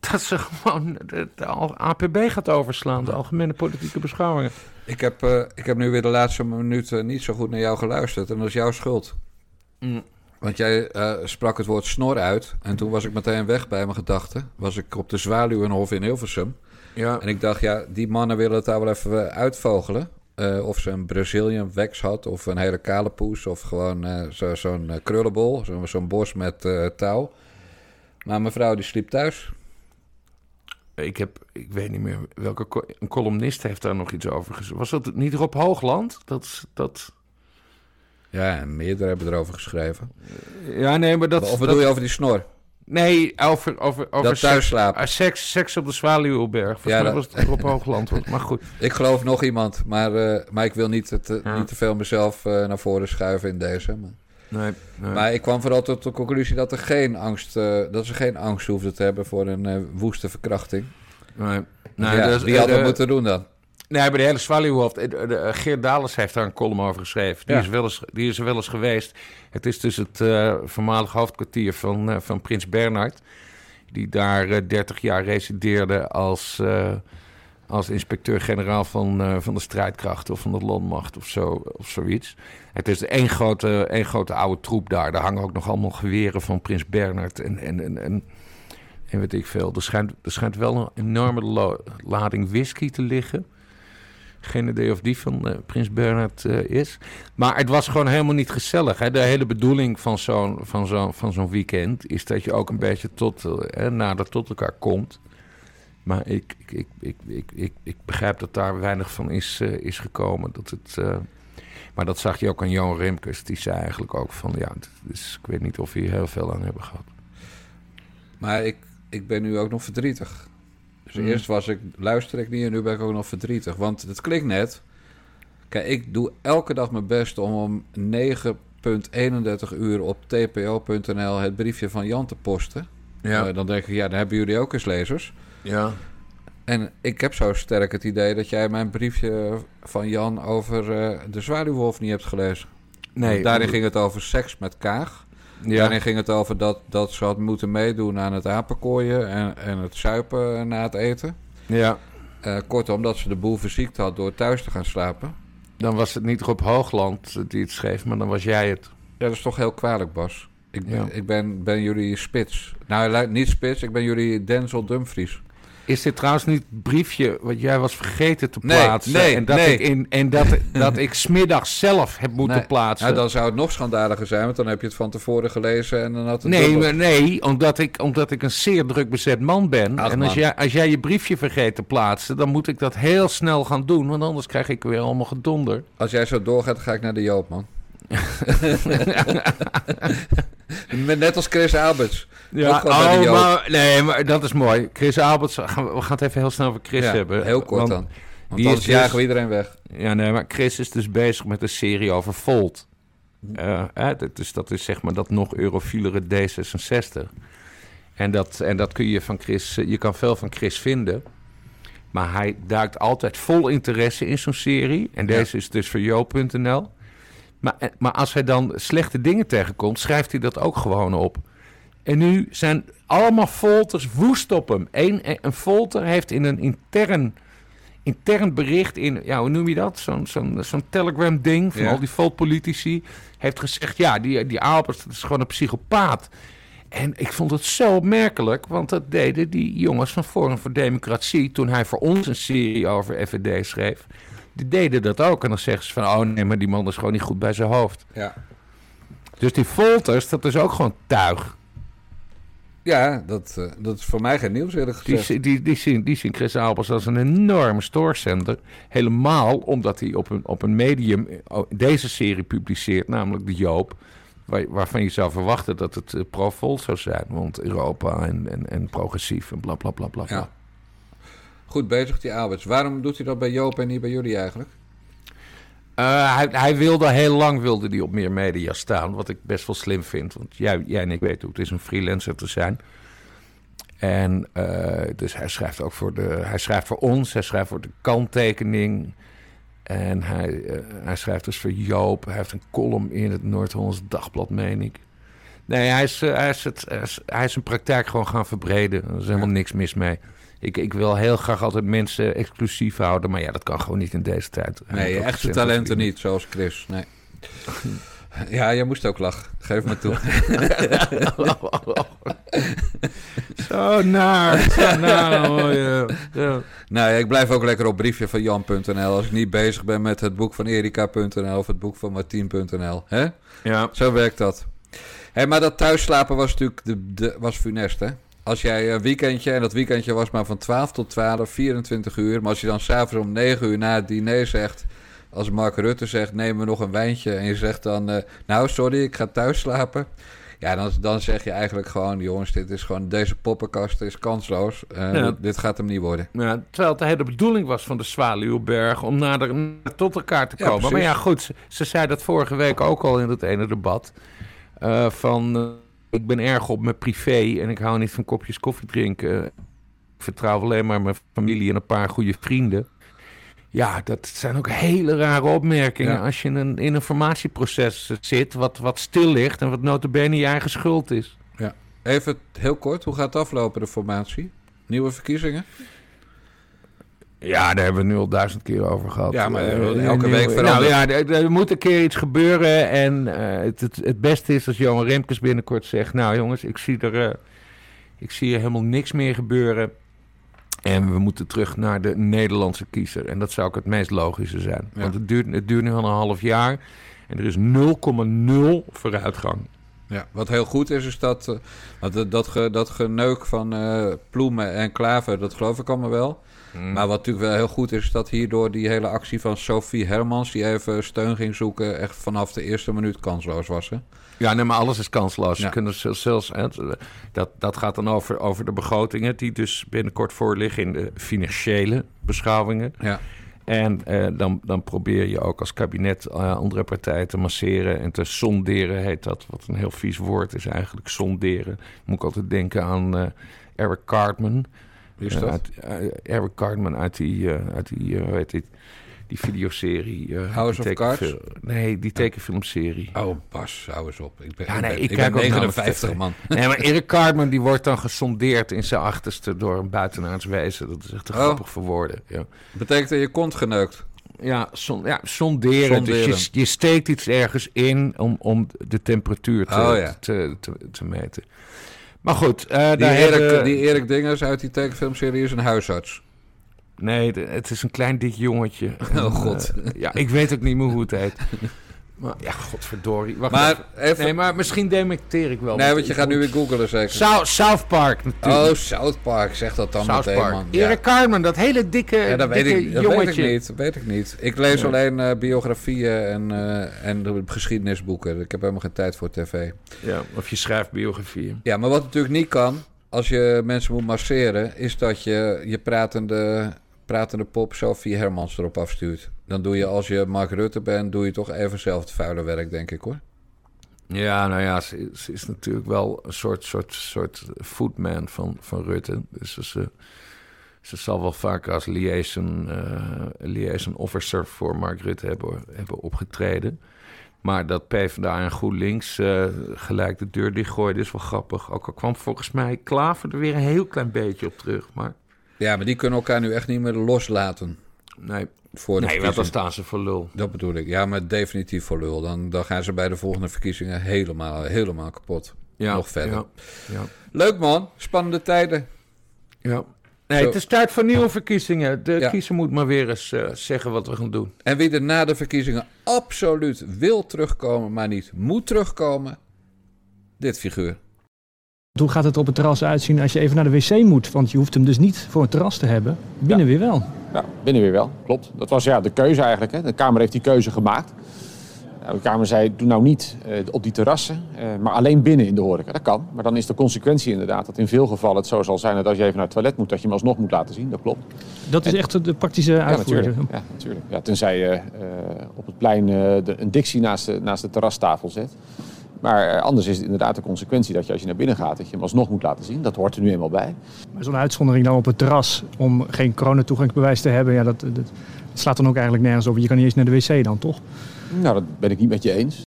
[SPEAKER 2] dat ze gewoon de, de APB gaat overslaan, de algemene politieke beschouwingen.
[SPEAKER 1] Ik heb, eh, ik heb nu weer de laatste minuten niet zo goed naar jou geluisterd. En dat is jouw schuld.
[SPEAKER 2] Mm.
[SPEAKER 1] Want jij eh, sprak het woord snor uit. En toen was ik meteen weg bij mijn gedachten. Was ik op de Zwaluwenhof in Hilversum.
[SPEAKER 2] Ja.
[SPEAKER 1] En ik dacht, ja, die mannen willen het daar wel even eh, uitvogelen. Eh, of ze een Brazilian wax had, of een hele kale poes, of gewoon eh, zo- zo'n eh, krullenbol, zo- zo'n bos met touw. Maar mevrouw die sliep thuis.
[SPEAKER 2] Ik heb, ik weet niet meer welke, co- een columnist heeft daar nog iets over gezegd. Was dat niet Rob Hoogland? Dat, dat,
[SPEAKER 1] Ja, en meerdere hebben erover geschreven.
[SPEAKER 2] ja, nee, maar dat...
[SPEAKER 1] of
[SPEAKER 2] dat-
[SPEAKER 1] bedoel je over die snor?
[SPEAKER 2] Nee, over, over, over
[SPEAKER 1] Dat.
[SPEAKER 2] Seks, ah, seks, seks op de Zwaluwberg. Volgens
[SPEAKER 1] Ja, dat-
[SPEAKER 2] was het Rob Hoogland. Maar goed.
[SPEAKER 1] Ik geloof nog iemand, maar, eh, maar ik wil niet, het, eh,
[SPEAKER 2] Ja.
[SPEAKER 1] niet te veel mezelf eh, naar voren schuiven in deze. Maar,
[SPEAKER 2] Nee, nee.
[SPEAKER 1] maar ik kwam vooral tot de conclusie dat, er geen angst, dat ze geen angst hoefden te hebben voor een woeste verkrachting.
[SPEAKER 2] nee. Nee,
[SPEAKER 1] ja,
[SPEAKER 2] dus,
[SPEAKER 1] wie had dat
[SPEAKER 2] de-
[SPEAKER 1] moeten doen dan?
[SPEAKER 2] Nee, bij de hele Zwaluwhoofd. eh, de- eh, Geert Dales heeft daar een column over geschreven. Die,
[SPEAKER 1] Ja.
[SPEAKER 2] is, wel eens, die is er wel eens geweest. Het is dus het eh voormalig hoofdkwartier van, eh, van Prins Bernhard. Die daar eh, 30 jaar resideerde als, eh, als inspecteur-generaal van, eh, van de strijdkrachten of van de landmacht of, zo, of zoiets. Het is één grote, één grote oude troep daar. Daar hangen ook nog allemaal geweren van Prins Bernhard en, en, en, en, en weet ik veel. Er schijnt, er schijnt wel een enorme lading whisky te liggen. Geen idee of die van eh, Prins Bernhard eh, is. Maar het was gewoon helemaal niet gezellig. Hè? De hele bedoeling van zo'n, van, zo'n, van zo'n weekend is dat je ook een beetje tot, eh, nader tot elkaar komt. Maar ik, ik, ik, ik, ik, ik, begrijp dat daar weinig van is, is gekomen. Dat het, maar dat zag je ook aan Johan Remkes. Die zei eigenlijk ook van ja, is, ik weet niet of we hier heel veel aan hebben gehad.
[SPEAKER 1] Maar ik, ik ben nu ook nog verdrietig. Dus
[SPEAKER 2] Hmm.
[SPEAKER 1] eerst was ik, luister ik niet en nu ben ik ook nog verdrietig. Want het klinkt net. Kijk, ik doe elke dag mijn best om om 9.31 uur op tpo.nl het briefje van Jan te posten.
[SPEAKER 2] Ja.
[SPEAKER 1] Eh, dan denk ik, ja, dan hebben jullie ook eens lezers.
[SPEAKER 2] Ja.
[SPEAKER 1] En ik heb zo sterk het idee dat jij mijn briefje van Jan over eh, de Zwaluwhof niet hebt gelezen.
[SPEAKER 2] Nee,
[SPEAKER 1] Want daarin ging het over seks met Kaag.
[SPEAKER 2] Ja.
[SPEAKER 1] Daarin ging het over dat, dat ze had moeten meedoen aan het apenkooien en, en het zuipen na het eten.
[SPEAKER 2] ja.
[SPEAKER 1] Eh, kortom, dat ze de boel verziekt had door thuis te gaan slapen.
[SPEAKER 2] Dan was het niet Rob Hoogland die het schreef, maar dan was jij het.
[SPEAKER 1] Ja, dat is toch heel kwalijk, Bas. Ik, ben-
[SPEAKER 2] Ja.
[SPEAKER 1] ik ben, ben jullie spits. Nou, niet spits, ik ben jullie Denzel Dumfries.
[SPEAKER 2] Is dit trouwens niet het briefje wat jij was vergeten te
[SPEAKER 1] Nee,
[SPEAKER 2] plaatsen?
[SPEAKER 1] nee,
[SPEAKER 2] en dat
[SPEAKER 1] nee.
[SPEAKER 2] ik, in, en dat, dat ik smiddags zelf heb moeten
[SPEAKER 1] Nee.
[SPEAKER 2] plaatsen.
[SPEAKER 1] Nou, dan zou het nog schandaliger zijn, want dan heb je het van tevoren gelezen en dan had het
[SPEAKER 2] Nee, maar nee omdat, ik, omdat ik een zeer druk bezet man ben.
[SPEAKER 1] Ach,
[SPEAKER 2] en als
[SPEAKER 1] man.
[SPEAKER 2] jij, als jij je briefje vergeet te plaatsen, dan moet ik dat heel snel gaan doen. Want anders krijg ik weer allemaal gedonder.
[SPEAKER 1] Als jij zo doorgaat, ga ik naar de Joop, man. Net als Chris Alberts. De
[SPEAKER 2] oh, maar, nee, maar dat is mooi. Chris Alberts, we gaan het even heel snel over Chris
[SPEAKER 1] Ja,
[SPEAKER 2] hebben.
[SPEAKER 1] heel kort
[SPEAKER 2] Want-
[SPEAKER 1] dan. Want
[SPEAKER 2] die is dus-
[SPEAKER 1] jagen we iedereen weg.
[SPEAKER 2] Ja, nee, maar Chris is dus bezig met een serie over Volt. Eh, hè, dat- dus dat is zeg maar dat nog eurofielere D66. En dat, en dat kun je van Chris... eh, Je kan veel van Chris vinden. Maar hij duikt altijd vol interesse in zo'n serie. En deze is dus voor Jo.nl. Maar, eh, maar als hij dan slechte dingen tegenkomt, schrijft hij dat ook gewoon op. En nu zijn allemaal folters woest op hem. Eén, een folter heeft in een intern, intern bericht in, ja, hoe noem je dat? Zo'n zo'n zo'n Telegram-ding van
[SPEAKER 1] Ja.
[SPEAKER 2] al die volt-politici. Heeft gezegd, ja, die, die Albers, dat is gewoon een psychopaat. En ik vond het zo opmerkelijk, want dat deden die jongens van Forum voor Democratie... toen hij voor ons een serie over FVD schreef. Die deden dat ook. En dan zeggen ze van, oh nee, maar die man is gewoon niet goed bij zijn hoofd.
[SPEAKER 1] Ja.
[SPEAKER 2] Dus die folters, dat is ook gewoon tuig.
[SPEAKER 1] Ja, dat, eh, dat is voor mij geen nieuws eerlijk
[SPEAKER 2] Die,
[SPEAKER 1] gezegd.
[SPEAKER 2] die, die, zien, die zien Chris Albers als een enorme stoorzender. Helemaal omdat hij op een, op een medium eh, deze serie publiceert, namelijk de Joop. Waar, waarvan je zou verwachten dat het eh, pro-volt zou zijn. Want Europa en, en, en progressief en bla bla bla bla. bla.
[SPEAKER 1] Ja. Goed bezig, die Alberts. Waarom doet hij dat bij Joop en niet bij jullie eigenlijk?
[SPEAKER 2] Eh, hij, hij wilde heel lang wilde die op meer media staan. Wat ik best wel slim vind. Want jij, jij en ik weten hoe het is om freelancer te zijn. En eh, dus hij schrijft ook voor de. Hij schrijft voor ons, hij schrijft voor de kanttekening. En hij, eh, hij schrijft dus voor Joop. Hij heeft een column in het Noord-Hollands Dagblad, meen ik. Nee, hij is, eh, hij, is het, hij, is, hij is zijn praktijk gewoon gaan verbreden. Er is helemaal niks mis mee. Ik, ik wil heel graag altijd mensen exclusief houden. Maar ja, dat kan gewoon niet in deze tijd.
[SPEAKER 1] Nee, echte talenten niet, zoals Chris. Nee. Ja, jij moest ook lachen. Geef me toe.
[SPEAKER 2] Zo naar, zo naar. hoor je. Ja.
[SPEAKER 1] nou ja, ik blijf ook lekker op briefje van Jan.nl. Als ik niet bezig ben met het boek van Erika.nl of het boek van Martien.nl. Hè?
[SPEAKER 2] Ja.
[SPEAKER 1] Zo werkt dat. Hé, maar dat thuisslapen was natuurlijk de, de, was funest, hè? Als jij een weekendje, en dat weekendje was maar van 12 tot 12, 24 uur. Maar als je dan s'avonds om 9 uur na het diner zegt... Als Mark Rutte zegt, neem me nog een wijntje. En je zegt dan, eh, nou sorry, ik ga thuis slapen. Ja, dan, dan zeg je eigenlijk gewoon, jongens, dit is gewoon, deze poppenkast is kansloos. Eh,
[SPEAKER 2] Ja.
[SPEAKER 1] dit, gaat hem niet worden.
[SPEAKER 2] Ja, terwijl het de hele bedoeling was van de Zwaluwberg om nader tot elkaar te
[SPEAKER 1] Ja,
[SPEAKER 2] komen.
[SPEAKER 1] precies.
[SPEAKER 2] maar ja, goed, ze, ze zei dat vorige week ook al in het ene debat. Eh, van, eh, ik ben erg op mijn privé en ik hou niet van kopjes koffie drinken. Ik vertrouw alleen maar mijn familie en een paar goede vrienden. Ja, dat zijn ook hele rare opmerkingen
[SPEAKER 1] Ja.
[SPEAKER 2] als je in een, in een formatieproces zit... Wat, wat stil ligt en wat notabene je eigen schuld is.
[SPEAKER 1] Even heel kort, hoe gaat het aflopen, de formatie? Nieuwe verkiezingen?
[SPEAKER 2] Ja, daar hebben we nu al duizend keer over gehad.
[SPEAKER 1] Ja, maar
[SPEAKER 2] Eh,
[SPEAKER 1] elke
[SPEAKER 2] nu-
[SPEAKER 1] week
[SPEAKER 2] Nou
[SPEAKER 1] verandert.
[SPEAKER 2] ja, er, er moet een keer iets gebeuren. En eh, het, het, het beste is als Johan Remkes binnenkort zegt... Nou jongens, ik zie er, eh, ik zie er helemaal niks meer gebeuren. En we moeten terug naar de Nederlandse kiezer. En dat zou ook het meest logische zijn.
[SPEAKER 1] Ja.
[SPEAKER 2] Want het duurt, het duurt nu al een half jaar. En er is 0,0 vooruitgang.
[SPEAKER 1] Ja, wat heel goed is, is dat, eh, dat, dat, ge- dat geneuk van eh, Ploemen en Klaver, dat geloof ik allemaal wel. Maar wat natuurlijk wel heel goed is, dat hierdoor die hele actie van Sophie Hermans, die even steun ging zoeken, echt vanaf de eerste minuut kansloos was. Hè?
[SPEAKER 2] Ja, nee, maar alles is kansloos.
[SPEAKER 1] Ja.
[SPEAKER 2] Kunnen zelfs, zelfs hè, dat, dat gaat dan over, over de begrotingen... die dus binnenkort voorliggen in de financiële beschouwingen.
[SPEAKER 1] Ja.
[SPEAKER 2] En eh, dan, dan probeer je ook als kabinet eh, andere partijen te masseren en te sonderen, heet dat. Wat een heel vies woord is eigenlijk, sonderen. Moet ik altijd denken aan eh, Eric Cartman.
[SPEAKER 1] Wie is dat?
[SPEAKER 2] eh, Eric Cartman uit die, eh, uit die, eh, hoe heet die, die videoserie. eh,
[SPEAKER 1] House
[SPEAKER 2] die
[SPEAKER 1] of Cards?
[SPEAKER 2] Nee, die tekenfilmserie.
[SPEAKER 1] Oh, Bas, hou eens op. Ik ben,
[SPEAKER 2] Ja, nee,
[SPEAKER 1] ik
[SPEAKER 2] ik
[SPEAKER 1] ben,
[SPEAKER 2] kijk ook naar
[SPEAKER 1] 59,
[SPEAKER 2] de
[SPEAKER 1] man.
[SPEAKER 2] Nee, maar Eric Cartman die wordt dan gesondeerd in zijn achterste door een buitenaards wezen. Dat is echt te
[SPEAKER 1] Oh.
[SPEAKER 2] grappig voor woorden. Ja,
[SPEAKER 1] Betekent dat je kont geneukt?
[SPEAKER 2] ja, son, ja sonderen.
[SPEAKER 1] Sonderen.
[SPEAKER 2] Dus je, je steekt iets ergens in om, om de temperatuur te,
[SPEAKER 1] Oh, ja.
[SPEAKER 2] te, te, te meten. Maar goed, eh,
[SPEAKER 1] Die
[SPEAKER 2] daar
[SPEAKER 1] Erik,
[SPEAKER 2] hebben-
[SPEAKER 1] die Erik Dingers uit die tekenfilmserie is een huisarts.
[SPEAKER 2] Nee, het is een klein dik jongetje.
[SPEAKER 1] Oh,
[SPEAKER 2] En,
[SPEAKER 1] god.
[SPEAKER 2] eh, ja, ik weet ook niet meer hoe het heet. Maar ja, godverdorie. Wacht
[SPEAKER 1] Maar
[SPEAKER 2] even.
[SPEAKER 1] even...
[SPEAKER 2] Nee, maar misschien dementeer ik wel.
[SPEAKER 1] nee, want je gaat nu weer googelen zeker.
[SPEAKER 2] South, South Park natuurlijk.
[SPEAKER 1] Oh, South Park, zeg dat dan
[SPEAKER 2] South
[SPEAKER 1] meteen,
[SPEAKER 2] Park.
[SPEAKER 1] man. Ja.
[SPEAKER 2] Erik Carmen, dat hele dikke,
[SPEAKER 1] Ja, dat weet, ik, dat weet ik
[SPEAKER 2] jongetje.
[SPEAKER 1] niet. Dat weet ik niet. Ik lees
[SPEAKER 2] Ja.
[SPEAKER 1] alleen eh, biografieën en, eh, en de geschiedenisboeken. Ik heb helemaal geen tijd voor tv.
[SPEAKER 2] Ja, of je schrijft biografieën.
[SPEAKER 1] Ja, maar wat natuurlijk niet kan, als je mensen moet masseren, is dat je je pratende pratende pop Sophie Hermans erop afstuurt. Dan doe je als je Mark Rutte bent, doe je toch even zelf het vuile werk, denk ik hoor.
[SPEAKER 2] Ja, nou ja, ze, ze is natuurlijk wel een soort, soort, soort footman van, van Rutte. Dus ze, ze zal wel vaak als liaison, eh, liaison officer voor Mark Rutte hebben, hebben opgetreden. Maar dat PvdA en GroenLinks uh, gelijk de deur dichtgooide is wel grappig. Ook al kwam volgens mij Klaver er weer een heel klein beetje op terug. Maar...
[SPEAKER 1] Ja, maar die kunnen elkaar nu echt niet meer loslaten.
[SPEAKER 2] Nee,
[SPEAKER 1] voor de
[SPEAKER 2] nee want dan staan ze voor lul.
[SPEAKER 1] Dat bedoel ik. Ja, maar definitief voor lul. Dan, dan gaan ze bij de volgende verkiezingen helemaal, helemaal kapot. Ja, Nog verder. Ja, ja. Leuk man, spannende tijden.
[SPEAKER 2] Ja. Nee, Zo. het is tijd voor nieuwe verkiezingen. De ja. kiezer moet maar weer eens uh, zeggen wat we gaan doen.
[SPEAKER 1] En wie er na de verkiezingen absoluut wil terugkomen, maar niet moet terugkomen, dit figuur.
[SPEAKER 6] Hoe gaat het op het terras uitzien als je even naar de wc moet? Want je hoeft hem dus niet voor een terras te hebben. Binnen weer wel.
[SPEAKER 7] Ja, binnen weer wel, klopt. Dat was ja, de keuze eigenlijk. Hè. De Kamer heeft die keuze gemaakt. Nou, de Kamer zei, doe nou niet uh, op die terrassen, uh, maar alleen binnen in de horeca. Dat kan, maar dan is de consequentie inderdaad dat in veel gevallen het zo zal zijn dat als je even naar het toilet moet, dat je hem alsnog moet laten zien. Dat klopt.
[SPEAKER 6] Dat is en, echt de praktische uitvoering?
[SPEAKER 7] Ja, natuurlijk. Ja, natuurlijk. Ja, tenzij je uh, op het plein de, een dictie naast de, naast de terrastafel zet. Maar anders is het inderdaad de consequentie dat je als je naar binnen gaat, dat je hem alsnog moet laten zien. Dat hoort er nu eenmaal bij.
[SPEAKER 6] Maar zo'n uitzondering dan op het terras om geen coronatoegangsbewijs te hebben, ja, dat, dat, dat, slaat dan ook eigenlijk nergens op. Je kan niet eens naar de wc dan, toch?
[SPEAKER 7] Nou, dat ben ik niet met je eens.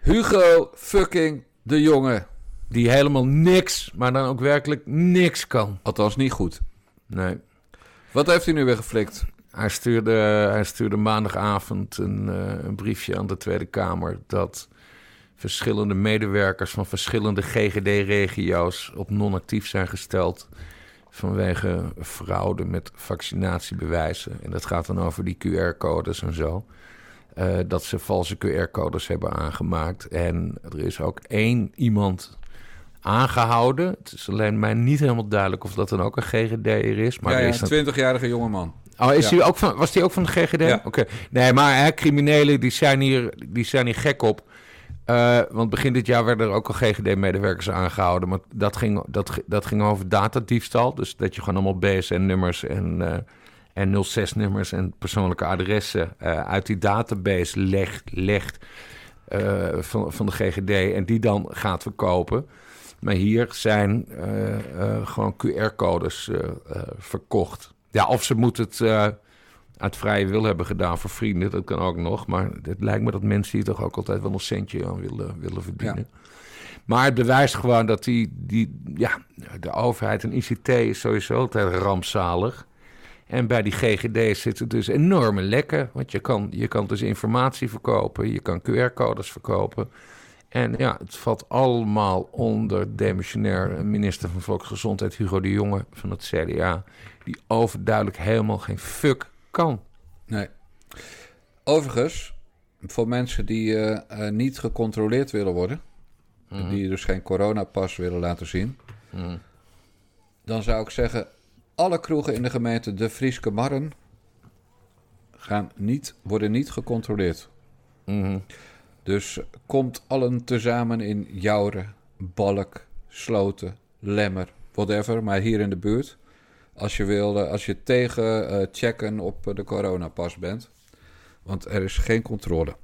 [SPEAKER 1] Hugo fucking de jonge.
[SPEAKER 2] Die helemaal niks, maar dan ook werkelijk niks kan.
[SPEAKER 1] Althans niet goed.
[SPEAKER 2] Nee.
[SPEAKER 1] Wat heeft hij nu weer geflikt?
[SPEAKER 2] Hij stuurde, hij stuurde maandagavond een, uh, een briefje aan de Tweede Kamer dat verschillende medewerkers van verschillende GGD-regio's op non-actief zijn gesteld vanwege fraude met vaccinatiebewijzen. En dat gaat dan over die QR-codes en zo. Uh, dat ze valse QR-codes hebben aangemaakt. En er is ook één iemand aangehouden. Het is alleen mij niet helemaal duidelijk of dat dan ook een GGD'er is. Maar
[SPEAKER 1] ja, ja,
[SPEAKER 2] is
[SPEAKER 1] een 20-jarige jongeman.
[SPEAKER 2] Oh, is ja. ook van, was hij ook van de GGD? Oké. Nee, maar hè, criminelen die zijn, hier, die zijn hier gek op. Uh, want begin dit jaar werden er ook al GGD-medewerkers aangehouden. Maar dat ging, dat, dat ging over datadiefstal. Dus dat je gewoon allemaal BSN-nummers en, uh, en 06-nummers en persoonlijke adressen uh, uit die database legt, legt van, van de GGD. En die dan gaat verkopen. Maar hier zijn gewoon QR-codes verkocht. Ja, of ze moeten het uit vrije wil hebben gedaan voor vrienden. Dat kan ook nog. Maar het lijkt me dat mensen hier toch ook altijd wel een centje aan willen, willen verdienen. Ja. Maar het bewijst gewoon dat die, die, ja, de overheid en ICT is sowieso altijd rampzalig. En bij die GGD zitten dus enorme lekken. Want je kan, je kan dus informatie verkopen, je kan QR-codes verkopen. En ja, het valt allemaal onder demissionair minister van Volksgezondheid Hugo de Jonge van het CDA. Die overduidelijk helemaal geen fuck kan.
[SPEAKER 1] Nee. Overigens, voor mensen die uh, uh, niet gecontroleerd willen worden, mm. die dus geen coronapas willen laten zien, mm. dan zou ik zeggen: alle kroegen in de gemeente De Frieske Marren gaan niet, worden niet gecontroleerd.
[SPEAKER 2] Mm.
[SPEAKER 1] Dus komt allen tezamen in Jouren, Balk, Sloten, Lemmer, whatever, maar hier in de buurt. Als je, wil, als je tegen uh, checken op de coronapas bent. Want er is geen controle.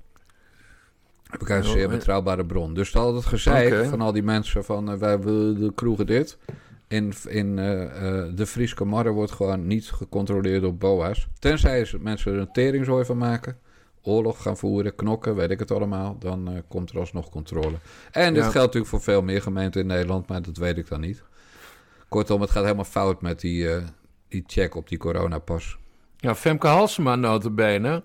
[SPEAKER 1] Heb ik uit een zeer betrouwbare bron. Dus al het gezeik okay. van al die mensen van uh, wij willen de kroegen dit. In, in uh, de Frieske Marre wordt gewoon niet gecontroleerd op BOA's. Tenzij mensen er een teringzooi van maken. Oorlog gaan voeren, knokken, weet ik het allemaal. Dan komt er alsnog controle. En dit geldt natuurlijk voor veel meer gemeenten in Nederland. Maar dat weet ik dan niet. Kortom, het gaat helemaal fout met die, uh, die check op die coronapas.
[SPEAKER 2] Ja, Femke Halsema notabene...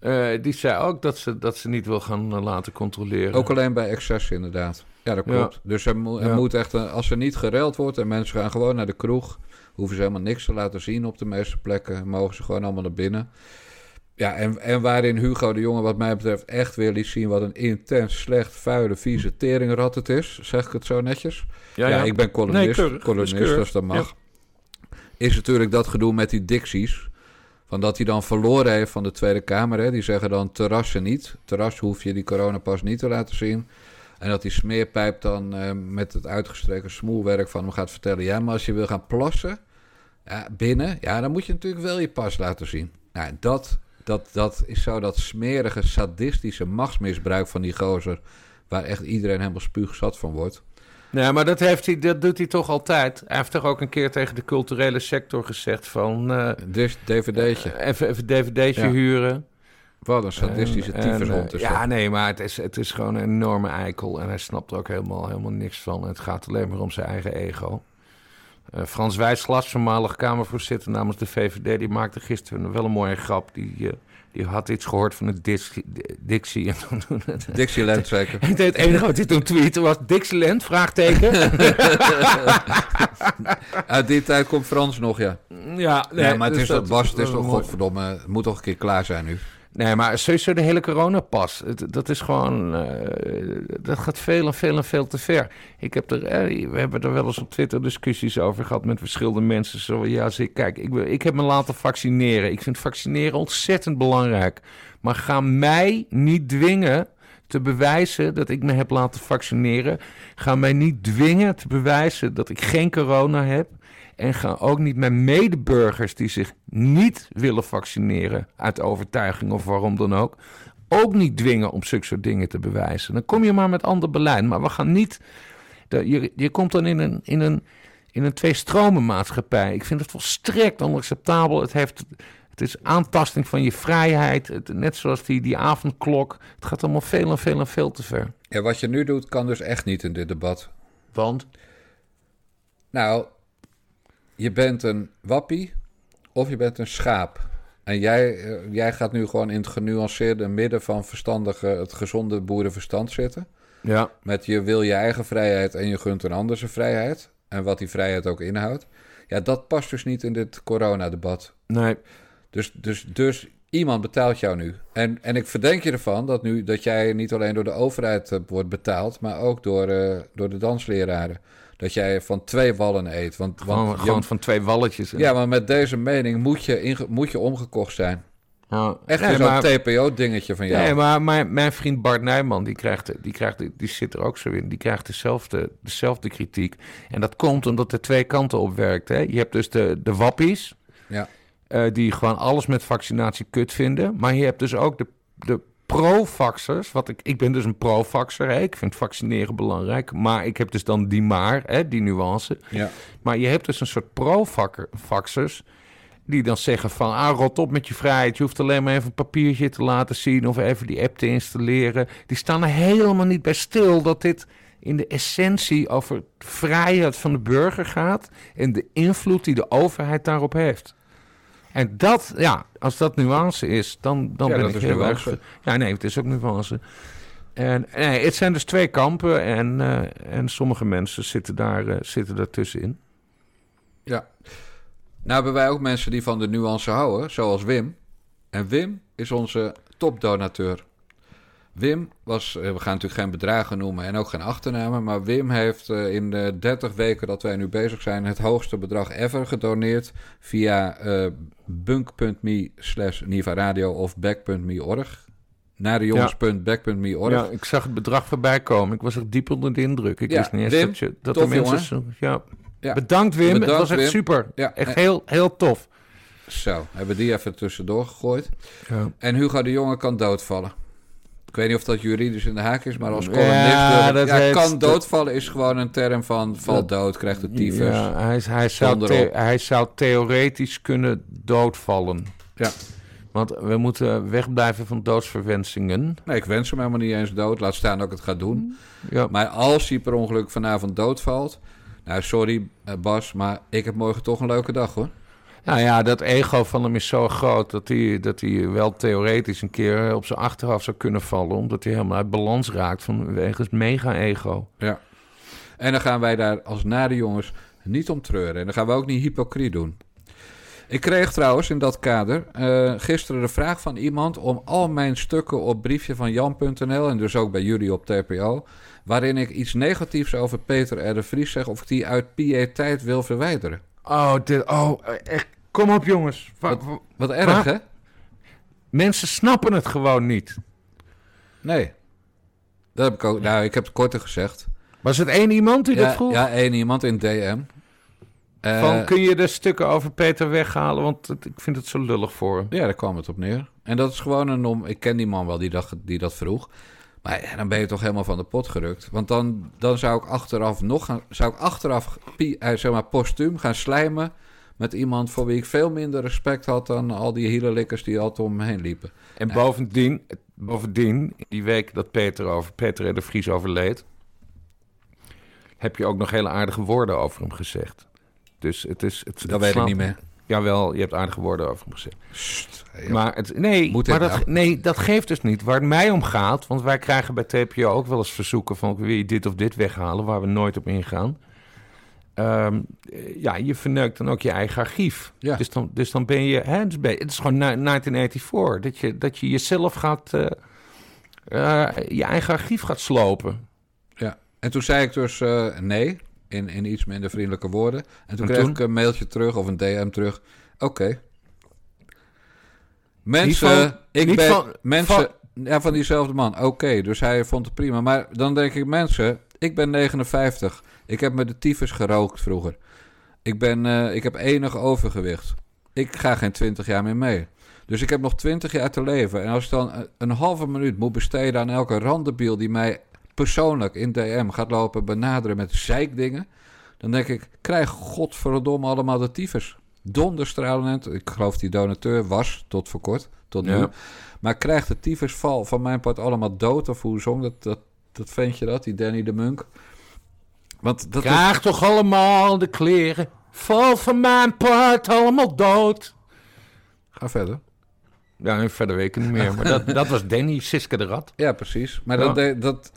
[SPEAKER 2] Uh, die zei ook dat ze, dat ze niet wil gaan uh, laten controleren.
[SPEAKER 1] Ook alleen bij excess inderdaad. Ja, dat klopt. Ja. Dus er, mo er ja. moet echt, als er niet gereld wordt en mensen gaan gewoon naar de kroeg, hoeven ze helemaal niks te laten zien op de meeste plekken. Mogen ze gewoon allemaal naar binnen. Ja, en, en waarin Hugo de Jonge wat mij betreft echt weer liet zien wat een intens, slecht, vuile, vieze teringrat het is. Zeg ik het zo netjes? Ja, ja. ja ik ben columnist, nee, keurig, columnist dus dat mag. Ja. Is natuurlijk dat gedoe met die dicties. Van dat hij dan verloren heeft van de Tweede Kamer. Hè. Die zeggen dan terrassen niet. Terras hoef je die coronapas niet te laten zien. En dat die smeerpijp dan uh, met het uitgestreken smoelwerk van hem gaat vertellen... ja, maar als je wil gaan plassen Ja, binnen, ja, dan moet je natuurlijk wel je pas laten zien. Nou, dat, dat, dat is zo dat smerige, sadistische machtsmisbruik van die gozer... waar echt iedereen helemaal spuugzat van wordt.
[SPEAKER 2] Nee, maar dat, heeft hij, dat doet hij toch altijd. Hij heeft toch ook een keer tegen de culturele sector gezegd van... eh,
[SPEAKER 1] Dus dvd'tje.
[SPEAKER 2] even, even dvd'tje
[SPEAKER 1] Ja.
[SPEAKER 2] huren.
[SPEAKER 1] Wat een sadistische tyfushond
[SPEAKER 2] eh,
[SPEAKER 1] is.
[SPEAKER 2] Ja, nee, maar het is, het is gewoon een enorme eikel. En hij snapt er ook helemaal, helemaal niks van. Het gaat alleen maar om zijn eigen ego. Eh, Frans Wijsglas, voormalig Kamervoorzitter namens de VVD... die maakte gisteren wel een mooie grap. Die, eh, die had iets gehoord van het Dixie.
[SPEAKER 1] Dixieland zeker.
[SPEAKER 2] En het enige wat hij toen tweette was Dixieland, vraagteken.
[SPEAKER 1] Uit die tijd komt Frans nog, ja.
[SPEAKER 2] ja,
[SPEAKER 1] Nee, maar het
[SPEAKER 2] dus
[SPEAKER 1] is toch, Bas, het is toch godverdomme... Het moet toch een keer klaar zijn nu.
[SPEAKER 2] Nee, maar sowieso de hele coronapas. Het, dat is gewoon... eh, dat gaat veel en veel en veel te ver. Ik heb er, eh, we hebben er wel eens op Twitter discussies over gehad met verschillende mensen. Zo, ja, zeg, kijk, ik, ik heb me laten vaccineren. Ik vind vaccineren ontzettend belangrijk. Maar ga mij niet dwingen te bewijzen dat ik me heb laten vaccineren. Ga mij niet dwingen te bewijzen dat ik geen corona heb. En ga ook niet mijn medeburgers die zich niet willen vaccineren, uit overtuiging of waarom dan ook, ook niet dwingen om zulke soort dingen te bewijzen. Dan kom je maar met ander beleid. Maar we gaan niet. je, je komt dan in een, in een, in een twee-stromen-maatschappij. Ik vind het volstrekt onacceptabel. Het, heeft, het is aantasting van je vrijheid. Het, net zoals die, die avondklok. Het gaat allemaal veel en veel en veel te ver.
[SPEAKER 1] Ja, wat je nu doet, kan dus echt niet in dit debat.
[SPEAKER 2] Want?
[SPEAKER 1] Nou, je bent een wappie of je bent een schaap. En jij, eh, jij gaat nu gewoon in het genuanceerde midden van verstandige, het gezonde boerenverstand zitten.
[SPEAKER 2] Ja.
[SPEAKER 1] Met je wil je eigen vrijheid en je gunt een ander zijn vrijheid. En wat die vrijheid ook inhoudt. Ja, dat past dus niet in dit coronadebat.
[SPEAKER 2] Nee.
[SPEAKER 1] Dus, dus, dus iemand betaalt jou nu. En, en ik verdenk je ervan dat, nu, dat jij niet alleen door de overheid eh, wordt betaald, maar ook door, eh, door de dansleraren. Dat jij van twee wallen eet. Want,
[SPEAKER 2] Gewoon,
[SPEAKER 1] want je-
[SPEAKER 2] gewoon van twee walletjes.
[SPEAKER 1] ja, maar met deze mening moet je, inge- moet je omgekocht zijn. Echt
[SPEAKER 2] Nee,
[SPEAKER 1] zo'n TPO-dingetje van jou.
[SPEAKER 2] Nee, maar mijn, mijn vriend Bart Nijman, die, krijgt, die, krijgt, die zit er ook zo in. Die krijgt dezelfde, dezelfde kritiek. En dat komt omdat er twee kanten op werkt. Hè? Je hebt dus de, de wappies,
[SPEAKER 1] Ja.
[SPEAKER 2] eh, die gewoon alles met vaccinatie kut vinden. Maar je hebt dus ook de, de pro-vaxxers. Wat ik, ik ben dus een pro-vaxxer. Hè? Ik vind vaccineren belangrijk. Maar ik heb dus dan die maar, hè? die nuance.
[SPEAKER 1] Ja.
[SPEAKER 2] Maar je hebt dus een soort pro-vaxxers... die dan zeggen van... ah, rot op met je vrijheid. Je hoeft alleen maar even een papiertje te laten zien... of even die app te installeren. Die staan er helemaal niet bij stil... dat dit in de essentie over vrijheid van de burger gaat... en de invloed die de overheid daarop heeft. En dat, ja, als dat nuance is, dan, dan
[SPEAKER 1] Ja,
[SPEAKER 2] ben ik
[SPEAKER 1] is
[SPEAKER 2] heel
[SPEAKER 1] nuance.
[SPEAKER 2] erg... Ja, nee, het is ook nuance. En nee, het zijn dus twee kampen en, eh, en sommige mensen zitten daar, eh, zitten daar tussenin.
[SPEAKER 1] Ja. Nou hebben wij ook mensen die van de nuance houden, zoals Wim. En Wim is onze topdonateur. Wim was, eh, we gaan natuurlijk geen bedragen noemen en ook geen achternamen, maar Wim heeft eh, in de 30 weken dat wij nu bezig zijn het hoogste bedrag ever gedoneerd via eh bunk.me slash Niva Radio of back.me.org. Naar de jongens.back.me.org.
[SPEAKER 2] Ja, ik zag het bedrag voorbij komen. Ik was echt diep onder de indruk. Ik
[SPEAKER 1] Ja,
[SPEAKER 2] wist niet eens
[SPEAKER 1] Wim,
[SPEAKER 2] dat, je, dat
[SPEAKER 1] tof,
[SPEAKER 2] de mensen... Zo, ja.
[SPEAKER 1] Ja.
[SPEAKER 2] Bedankt Wim,
[SPEAKER 1] Bedankt,
[SPEAKER 2] het was echt
[SPEAKER 1] Wim.
[SPEAKER 2] super.
[SPEAKER 1] Ja,
[SPEAKER 2] Echt
[SPEAKER 1] en-
[SPEAKER 2] heel, heel tof.
[SPEAKER 1] Zo, hebben die even tussendoor gegooid.
[SPEAKER 2] Ja.
[SPEAKER 1] En Hugo de Jonge kan doodvallen. Ik weet niet of dat juridisch in de haak is, maar als columnist...
[SPEAKER 2] Ja, dat
[SPEAKER 1] ja,
[SPEAKER 2] heet-
[SPEAKER 1] kan doodvallen is gewoon een term van val dood, krijgt de tyfus.
[SPEAKER 2] Ja, hij, hij, zou the- hij zou theoretisch kunnen doodvallen.
[SPEAKER 1] Ja.
[SPEAKER 2] Want we moeten wegblijven van doodsverwensingen.
[SPEAKER 1] Nee, ik wens hem helemaal niet eens dood. Laat staan dat ik het ga doen.
[SPEAKER 2] Ja.
[SPEAKER 1] Maar als hij per ongeluk vanavond doodvalt... Nou, sorry eh, Bas, maar ik heb morgen toch een leuke dag hoor.
[SPEAKER 2] Nou ja, dat ego van hem is zo groot dat hij, dat hij wel theoretisch een keer op zijn achteraf zou kunnen vallen. Omdat hij helemaal uit balans raakt vanwege het mega-ego.
[SPEAKER 1] Ja. En dan gaan wij daar als nare jongens niet om treuren. En dan gaan we ook niet hypocriet doen. Ik kreeg trouwens in dat kader eh, gisteren de vraag van iemand om al mijn stukken op briefje van jan.nl en dus ook bij jullie op TPO, waarin ik iets negatiefs over Peter R. de Vries zeg, of ik die uit piëteit wil verwijderen.
[SPEAKER 2] Oh, dit, oh echt. Kom op jongens. Wa-
[SPEAKER 1] Wat,
[SPEAKER 2] wa-
[SPEAKER 1] wat erg, hè?
[SPEAKER 2] Mensen snappen het gewoon niet.
[SPEAKER 1] Nee. Dat heb ik ook. Nou, ik heb het korter gezegd.
[SPEAKER 2] Was het één iemand die dat vroeg?
[SPEAKER 1] ja, één iemand in DM. Eh,
[SPEAKER 2] Van, kun je de stukken over Peter weghalen? Want het- ik vind het zo lullig voor hem.
[SPEAKER 1] Ja, daar kwam het op neer. En dat is gewoon een om. Ik ken die man wel die dat, die dat vroeg. Maar dan ben je toch helemaal van de pot gerukt. Want dan, dan zou ik achteraf nog gaan. Zou ik achteraf eh, zeg maar postuum gaan slijmen. Met iemand voor wie ik veel minder respect had dan al die hielenlikkers die altijd om me heen liepen.
[SPEAKER 2] En bovendien, bovendien, die week dat Peter, over, Peter de Vries overleed... heb je ook nog hele aardige woorden over hem gezegd. Dus het is... Het, het
[SPEAKER 1] Dat weet ik
[SPEAKER 2] slaat-
[SPEAKER 1] niet meer.
[SPEAKER 2] Jawel, je hebt aardige woorden over hem gezegd. Maar, het, nee,
[SPEAKER 1] Moet
[SPEAKER 2] maar dat,
[SPEAKER 1] nou?
[SPEAKER 2] nee, dat geeft dus niet. Waar het mij om gaat, want wij krijgen bij TPO ook wel eens verzoeken van wil je dit of dit weghalen, waar we nooit op ingaan. Ehm, eh, ja, je verneukt dan ook je eigen archief.
[SPEAKER 1] Ja.
[SPEAKER 2] Dus, dan, dus dan ben je, hè, het, is, het is gewoon na- 1984, dat je, dat je jezelf gaat, eh, eh, je eigen archief gaat slopen.
[SPEAKER 1] Ja. En toen zei ik dus eh, nee. In, in iets minder vriendelijke woorden. En toen
[SPEAKER 2] En
[SPEAKER 1] kreeg
[SPEAKER 2] toen?
[SPEAKER 1] ik een mailtje terug of een DM terug. Oké. Mensen,
[SPEAKER 2] van-
[SPEAKER 1] ik ben
[SPEAKER 2] van-
[SPEAKER 1] mensen,
[SPEAKER 2] van-
[SPEAKER 1] ja, van diezelfde man. Oké, dus hij vond het prima. Maar dan denk ik, mensen, ik ben 59. Ik heb met de tyfus gerookt vroeger. Ik, ben, eh, ik heb enig overgewicht. Ik ga geen 20 jaar meer mee. Dus ik heb nog 20 jaar te leven. En als ik dan een- een halve minuut moet besteden aan elke randebiel die mij persoonlijk in DM gaat lopen benaderen met zeikdingen, dan denk ik, krijg godverdomme allemaal de tyfus. Donderstralend. Ik geloof die donateur was tot voor kort, tot nu.
[SPEAKER 2] Ja.
[SPEAKER 1] Maar krijgt de tyfusval van mijn part allemaal dood? Of hoe zong dat, dat, dat ventje dat, die Danny de Munk? Want dat is,
[SPEAKER 2] Krijg toch allemaal de kleren, val van mijn part allemaal dood.
[SPEAKER 1] Ga verder.
[SPEAKER 2] Ja, verder weet ik niet meer. Maar dat, dat was Danny Siske de Rat.
[SPEAKER 1] Ja, precies. Maar
[SPEAKER 2] Ja.
[SPEAKER 1] Dat, dat,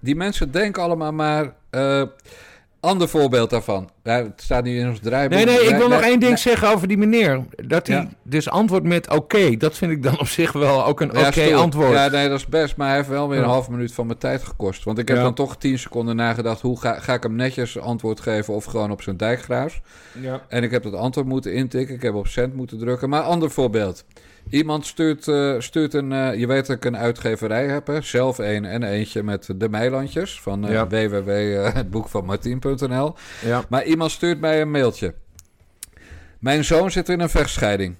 [SPEAKER 1] die mensen denken allemaal maar... eh, ander voorbeeld daarvan. Het staat niet in ons draaiboek.
[SPEAKER 2] Nee, nee, ik wil nog één ding
[SPEAKER 1] nee.
[SPEAKER 2] zeggen over die meneer. Dat hij
[SPEAKER 1] Ja.
[SPEAKER 2] dus antwoordt met oké. Dat vind ik dan op zich wel ook een oké antwoord.
[SPEAKER 1] Ja, nee, dat is best. Maar hij heeft wel weer een half minuut van mijn tijd gekost. Want ik heb
[SPEAKER 2] Ja.
[SPEAKER 1] dan toch tien seconden nagedacht... hoe ga, ga ik hem netjes antwoord geven of gewoon op zijn dijkgraafs.
[SPEAKER 2] Ja.
[SPEAKER 1] En ik heb dat antwoord moeten intikken. Ik heb op cent moeten drukken. Maar ander voorbeeld. Iemand stuurt, eh, stuurt een... eh, je weet dat ik een uitgeverij heb. Hè? Zelf een en eentje met de Meilandjes. Van
[SPEAKER 2] Ja.
[SPEAKER 1] www. eh, het boek van Martien.nl.
[SPEAKER 2] Ja.
[SPEAKER 1] Maar iemand stuurt mij een mailtje. Mijn zoon zit in een vechtscheiding.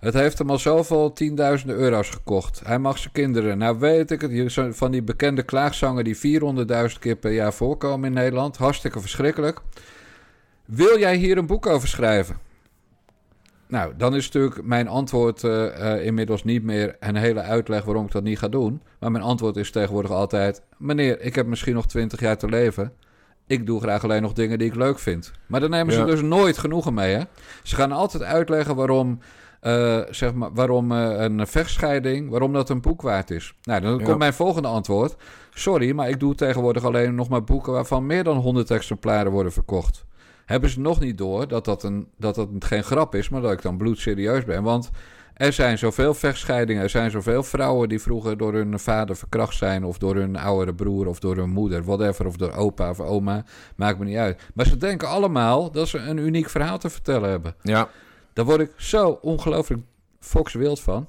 [SPEAKER 1] Het heeft hem al zoveel tienduizenden euro's gekocht. Hij mag zijn kinderen. Nou weet ik het, van die bekende klaagzangen die 400.000 keer per jaar voorkomen in Nederland. Hartstikke verschrikkelijk. Wil jij hier een boek over schrijven? Nou, dan is natuurlijk mijn antwoord eh, eh, inmiddels niet meer een hele uitleg waarom ik dat niet ga doen. Maar mijn antwoord is tegenwoordig altijd: Meneer, ik heb misschien nog 20 jaar te leven. Ik doe graag alleen nog dingen die ik leuk vind. Maar daar nemen ze
[SPEAKER 2] Ja.
[SPEAKER 1] dus nooit genoegen mee. Hè? Ze gaan altijd uitleggen waarom, eh, zeg maar, waarom een vechtscheiding, waarom dat een boek waard is. Nou, dan
[SPEAKER 2] Ja.
[SPEAKER 1] komt mijn volgende antwoord. Sorry, maar ik doe tegenwoordig alleen nog maar boeken waarvan meer dan 100 exemplaren worden verkocht. Hebben ze nog niet door dat dat, een, dat dat geen grap is, maar dat ik dan bloedserieus ben. Want er zijn zoveel vechtscheidingen, er zijn zoveel vrouwen die vroeger door hun vader verkracht zijn, of door hun oudere broer, of door hun moeder, whatever, of door opa of oma, maakt me niet uit. Maar ze denken allemaal dat ze een uniek verhaal te vertellen hebben.
[SPEAKER 2] Ja.
[SPEAKER 1] Daar word ik zo ongelooflijk foxwild van.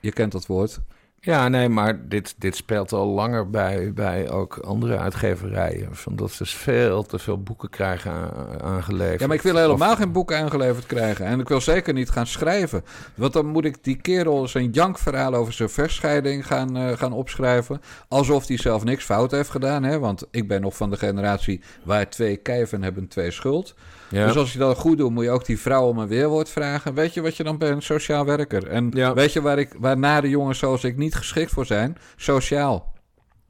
[SPEAKER 1] Je kent dat woord.
[SPEAKER 2] Ja, nee, maar dit, dit speelt al langer bij, bij ook andere uitgeverijen. Van dat ze veel te veel boeken krijgen aangeleverd.
[SPEAKER 1] Ja, maar ik wil helemaal
[SPEAKER 2] Of-
[SPEAKER 1] geen boeken aangeleverd krijgen. En ik wil zeker niet gaan schrijven. Want dan moet ik die kerel zijn jankverhaal over zijn vechtscheiding gaan, eh, gaan opschrijven. Alsof hij zelf niks fout heeft gedaan. Hè? Want ik ben nog van de generatie waar twee kijven hebben twee schuld.
[SPEAKER 2] Ja.
[SPEAKER 1] Dus als je dat goed doet, moet je ook die vrouw om een weerwoord vragen. Weet je wat je dan bent? Sociaal werker. En
[SPEAKER 2] Ja.
[SPEAKER 1] weet je waar, ik, waar nare jongens zoals ik niet geschikt voor zijn? Sociaal.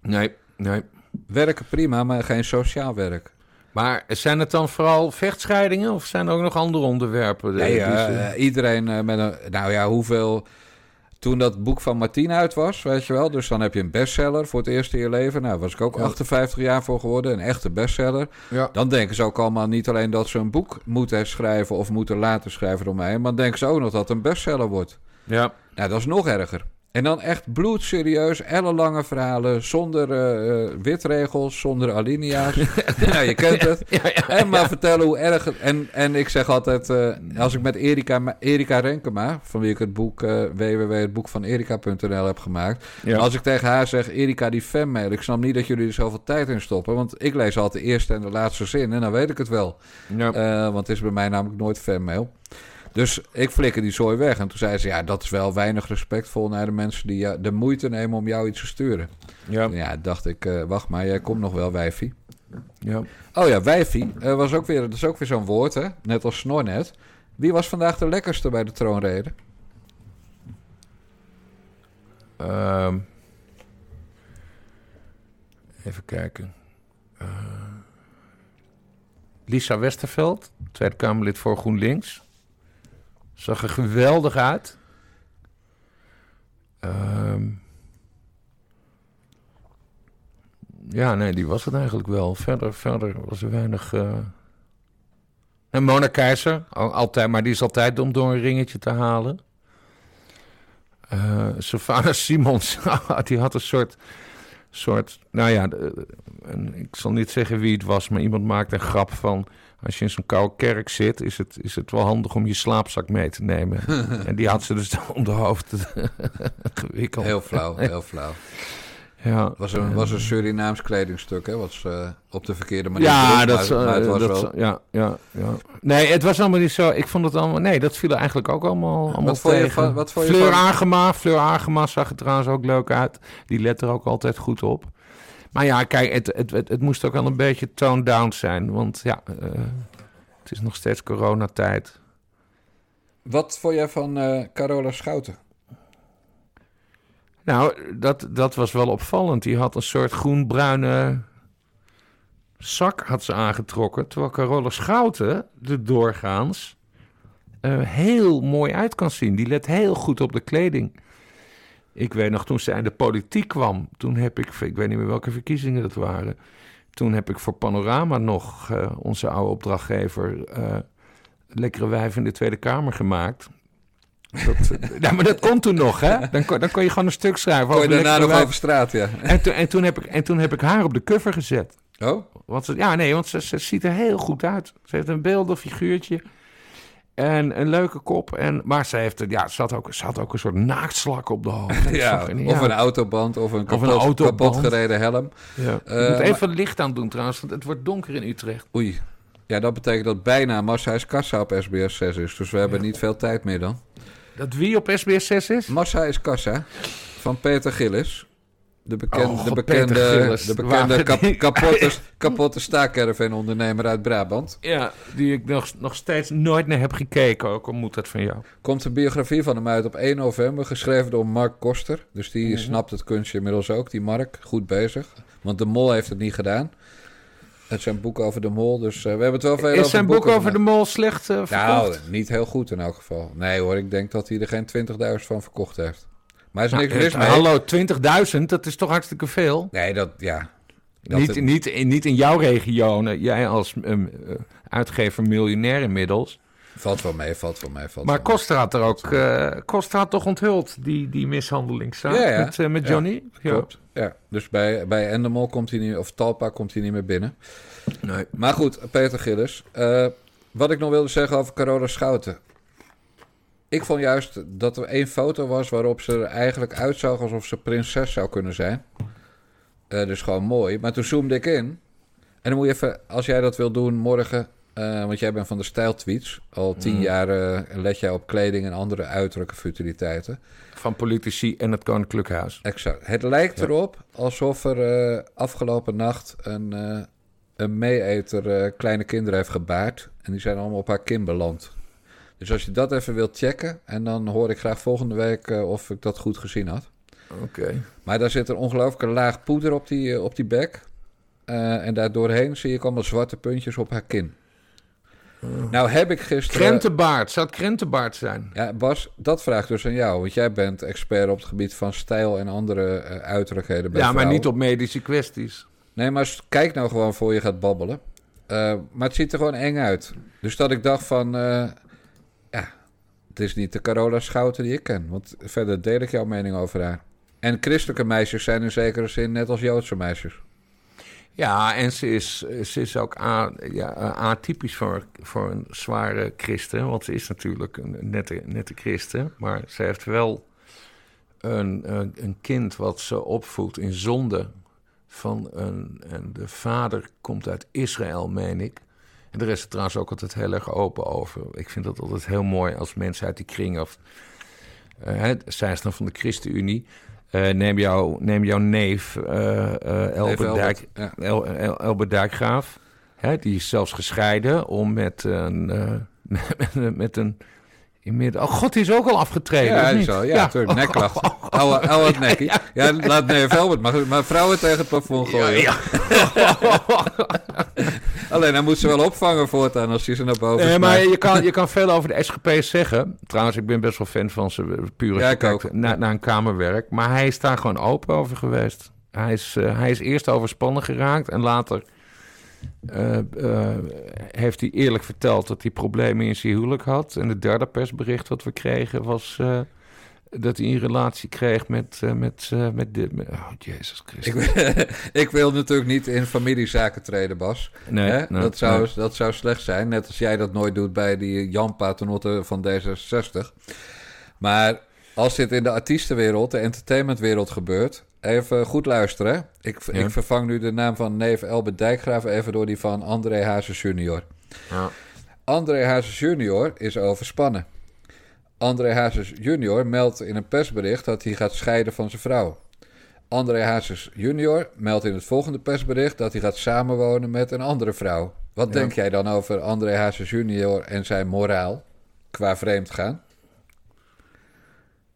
[SPEAKER 2] Nee, nee.
[SPEAKER 1] Werken prima, maar geen sociaal werk.
[SPEAKER 2] Maar zijn het dan vooral vechtscheidingen of zijn er ook nog andere onderwerpen?
[SPEAKER 1] Nee, eh, iedereen eh, met een... Nou ja, hoeveel... Toen dat boek van Martien uit was, weet je wel. Dus dan heb je een bestseller voor het eerst in je leven. Nou, was ik ook 58 jaar voor geworden. Een echte bestseller.
[SPEAKER 2] Ja.
[SPEAKER 1] Dan denken ze ook allemaal niet alleen dat ze een boek moeten schrijven... of moeten laten schrijven door mij. Maar dan denken ze ook nog dat het een bestseller wordt.
[SPEAKER 2] ja.
[SPEAKER 1] Nou, dat is nog erger. En dan echt bloedserieus, ellenlange verhalen, zonder eh, eh, witregels, zonder alinea's. nou, je kent het. en maar vertellen hoe erg het... En, en ik zeg altijd, eh, als ik met Erika, Erika Renkema, van wie ik het boek uh, www, het boek van Erika.nl heb gemaakt. Als ik tegen haar zeg, Erika, die fanmail, ik snap niet dat jullie er zoveel tijd in stoppen. Want ik lees altijd de eerste en de laatste zin en dan weet ik het wel. Ja. want het is bij mij namelijk nooit fanmail. Dus ik flikker die zooi weg. En toen zei ze, ja, dat is wel weinig respectvol naar de mensen die de moeite nemen om jou iets te sturen. Ja, ja dacht ik, uh, wacht maar, jij komt nog wel, wijfie. Ja. Oh ja, wijfie, uh, was ook weer, dat is ook weer zo'n woord, hè? Net als snornet. Wie was vandaag de lekkerste bij de troonrede?
[SPEAKER 2] Um, even kijken. Uh, Lisa Westerveld, Tweede Kamerlid voor GroenLinks. Zag er geweldig uit. Um, ja, nee, die was het eigenlijk wel. Verder, verder was er weinig. Uh... En Mona Keizer, altijd, maar die is altijd om door een ringetje te halen. Uh, Simons, die had een soort, soort. Nou ja, ik zal niet zeggen wie het was, maar iemand maakte een grap van als je in zo'n koude kerk zit, is het, is het wel handig om je slaapzak mee te nemen. en die had ze dus om de hoofd gewikkeld.
[SPEAKER 1] Heel flauw, heel flauw. Ja, was een, was een Surinaams kledingstuk, hè? Wat ze op de verkeerde manier.
[SPEAKER 2] Ja, dat, het was dat, wel... ja, ja, ja. Nee, het was allemaal niet zo. Ik vond het allemaal. Nee, dat viel er eigenlijk ook allemaal, allemaal wat tegen. Je van, wat vond je Fleur van... Agema, Fleur Agema zag er trouwens ook leuk uit. Die let er ook altijd goed op. Maar ja, kijk, het, het, het, het moest ook wel een beetje toned down zijn. Want ja, uh, het is nog steeds coronatijd.
[SPEAKER 1] Wat vond jij van uh, Carola Schouten?
[SPEAKER 2] Nou, dat, dat was wel opvallend. Die had een soort groen-bruine zak had ze aangetrokken. Terwijl Carola Schouten de doorgaans uh, heel mooi uit kan zien. Die let heel goed op de kleding. Ik weet nog, toen ze aan de politiek kwam, toen heb ik, ik weet niet meer welke verkiezingen dat waren. Toen heb ik voor Panorama nog uh, onze oude opdrachtgever uh, Lekkere Wijf in de Tweede Kamer gemaakt. Dat, ja, maar dat kon toen nog, hè? Dan kon, dan kon je gewoon een stuk schrijven.
[SPEAKER 1] Kon je daarna nog over straat, ja.
[SPEAKER 2] En, to, en, toen heb ik, en toen heb ik haar op de cover gezet.
[SPEAKER 1] Oh?
[SPEAKER 2] Want ze, ja, nee, want ze, ze ziet er heel goed uit. Ze heeft een beeldig figuurtje. En een leuke kop. En, maar ze, heeft, ja, ze, had ook, ze had ook een soort naaktslak op de hoofd.
[SPEAKER 1] ja, of een autoband of een kapot, of een kapot gereden helm.
[SPEAKER 2] Ja. Uh, moet even licht aan doen trouwens, want het wordt donker in Utrecht.
[SPEAKER 1] Oei. Ja, dat betekent dat bijna Massa is Kassa op SBS 6 is. Dus we hebben niet veel tijd meer dan.
[SPEAKER 2] Dat wie op SBS 6 is?
[SPEAKER 1] Massa is Kassa van Peter Gillis. De, bekende, oh, de bekende, de bekende kap, kapotte, kapotte staakerven-ondernemer uit Brabant.
[SPEAKER 2] Ja, die ik nog, nog steeds nooit naar heb gekeken, ook al moet dat van jou.
[SPEAKER 1] Komt een biografie van hem uit op 1 november, geschreven door Mark Koster. Dus die mhm. snapt het kunstje inmiddels ook, die Mark. Goed bezig. Want de Mol heeft het niet gedaan. Het zijn boek over de mol, dus uh, we hebben het wel veel
[SPEAKER 2] Is zijn boek over de mol slecht uh,
[SPEAKER 1] Nou, niet heel goed in elk geval. Nee hoor, ik denk dat hij er geen 20.000 van verkocht heeft. Maar is nou, niks mis mee.
[SPEAKER 2] Hallo, 20.000, dat is toch hartstikke veel?
[SPEAKER 1] Nee, dat, ja.
[SPEAKER 2] Dat niet, het... niet, in, niet in jouw regio, jij als um, uitgever miljonair inmiddels.
[SPEAKER 1] Valt wel mee, valt wel mee. Valt
[SPEAKER 2] maar Koster had er ook, uh, had toch onthuld, die, die mishandelingszaak ja, ja. met, uh, met Johnny?
[SPEAKER 1] Ja, klopt. Ja, dus bij, bij Endemol komt hij niet, of Talpa komt hij niet meer binnen. Nee. Maar goed, Peter Gillis. Uh, wat ik nog wilde zeggen over Carola Schouten. Ik vond juist dat er één foto was waarop ze er eigenlijk uitzag alsof ze prinses zou kunnen zijn. Uh, dus gewoon mooi. Maar toen zoomde ik in. En dan moet je even, als jij dat wil doen morgen, uh, want jij bent van de stijltweets. Al tien mm. jaar uh, let jij op kleding en andere uiterlijke futiliteiten.
[SPEAKER 2] Van politici en het Koninklijk Huis.
[SPEAKER 1] Exact. Het lijkt erop alsof er afgelopen nacht een, een meeeter kleine kinderen heeft gebaard. En die zijn allemaal op haar kin beland. Dus als je dat even wilt checken, en dan hoor ik graag volgende week uh, of ik dat goed gezien had.
[SPEAKER 2] Oké.
[SPEAKER 1] Maar daar zit een ongelooflijke laag poeder op die, uh, op die bek. Uh, en daardoorheen zie ik allemaal zwarte puntjes op haar kin. Oh. Nou heb ik gisteren...
[SPEAKER 2] Krentenbaard, zou het krentenbaard zijn?
[SPEAKER 1] Ja, Bas, dat vraagt dus aan jou. Want jij bent expert op het gebied van stijl en andere uiterlijkheden bij
[SPEAKER 2] Ja, maar niet op medische kwesties.
[SPEAKER 1] Nee, maar kijk nou gewoon voor je gaat babbelen. maar het ziet er gewoon eng uit. Dus dat ik dacht van het is niet de Carola Schouten die ik ken. Want verder deel ik jouw mening over haar. En christelijke meisjes zijn in zekere zin net als Joodse meisjes.
[SPEAKER 2] Ja, en ze is, ze is ook a, ja, atypisch voor, voor een zware christen. Want ze is natuurlijk een nette, nette christen. Maar ze heeft wel een, een, een kind wat ze opvoedt in zonde. Van een, en de vader komt uit Israël, meen ik. En daar is het trouwens ook altijd heel erg open over. Ik vind dat altijd heel mooi als mensen uit die kring... of uh, zij is dan van de ChristenUnie... Uh, neem, jou, neem jouw neef uh, uh, Elbert, Dijk, ja. El, El, Elbert Dijkgraaf. Hè, die is zelfs gescheiden om met een... met, met een Inmiddels. Oh god, die is ook al afgetreden.
[SPEAKER 1] Ja, zo, ja, ja. Nekklacht. Oude, oude nekkie. Ja, laat neef Elbert maar, maar vrouwen tegen het plafond gooien. Ja, Alleen, hij moet ze wel opvangen voortaan als hij ze naar boven
[SPEAKER 2] Nee, maar je kan, je kan veel over de SGP zeggen. Trouwens, ik ben best wel fan van ze. Puur
[SPEAKER 1] ja, ik
[SPEAKER 2] naar, naar een kamerwerk. Maar hij is daar gewoon open over geweest. Hij is, uh, hij is eerst overspannen geraakt en later... Uh, uh, heeft hij eerlijk verteld dat hij problemen in zijn huwelijk had. En het derde persbericht wat we kregen was uh, dat hij een relatie kreeg met, met, met, de, met oh, Jezus Christus.
[SPEAKER 1] Ik, ik, wil natuurlijk niet in familiezaken treden, Bas.
[SPEAKER 2] Nee,
[SPEAKER 1] Hè?
[SPEAKER 2] nee
[SPEAKER 1] dat, zou,
[SPEAKER 2] nee.
[SPEAKER 1] dat zou slecht zijn. Net als jij dat nooit doet bij die Jan Paternotte van D66. Maar als dit in de artiestenwereld, de entertainmentwereld gebeurt... Even goed luisteren. Ik,
[SPEAKER 2] Ja.
[SPEAKER 1] ik vervang nu de naam van neef Elbert Dijkgraaf even door die van André Hazes junior.
[SPEAKER 2] Ja.
[SPEAKER 1] André Hazes junior is overspannen. André Hazes junior meldt in een persbericht dat hij gaat scheiden van zijn vrouw. André Hazes junior meldt in het volgende persbericht dat hij gaat samenwonen met een andere vrouw. Wat
[SPEAKER 2] Ja.
[SPEAKER 1] denk jij dan over André Hazes junior en zijn moraal qua vreemd gaan?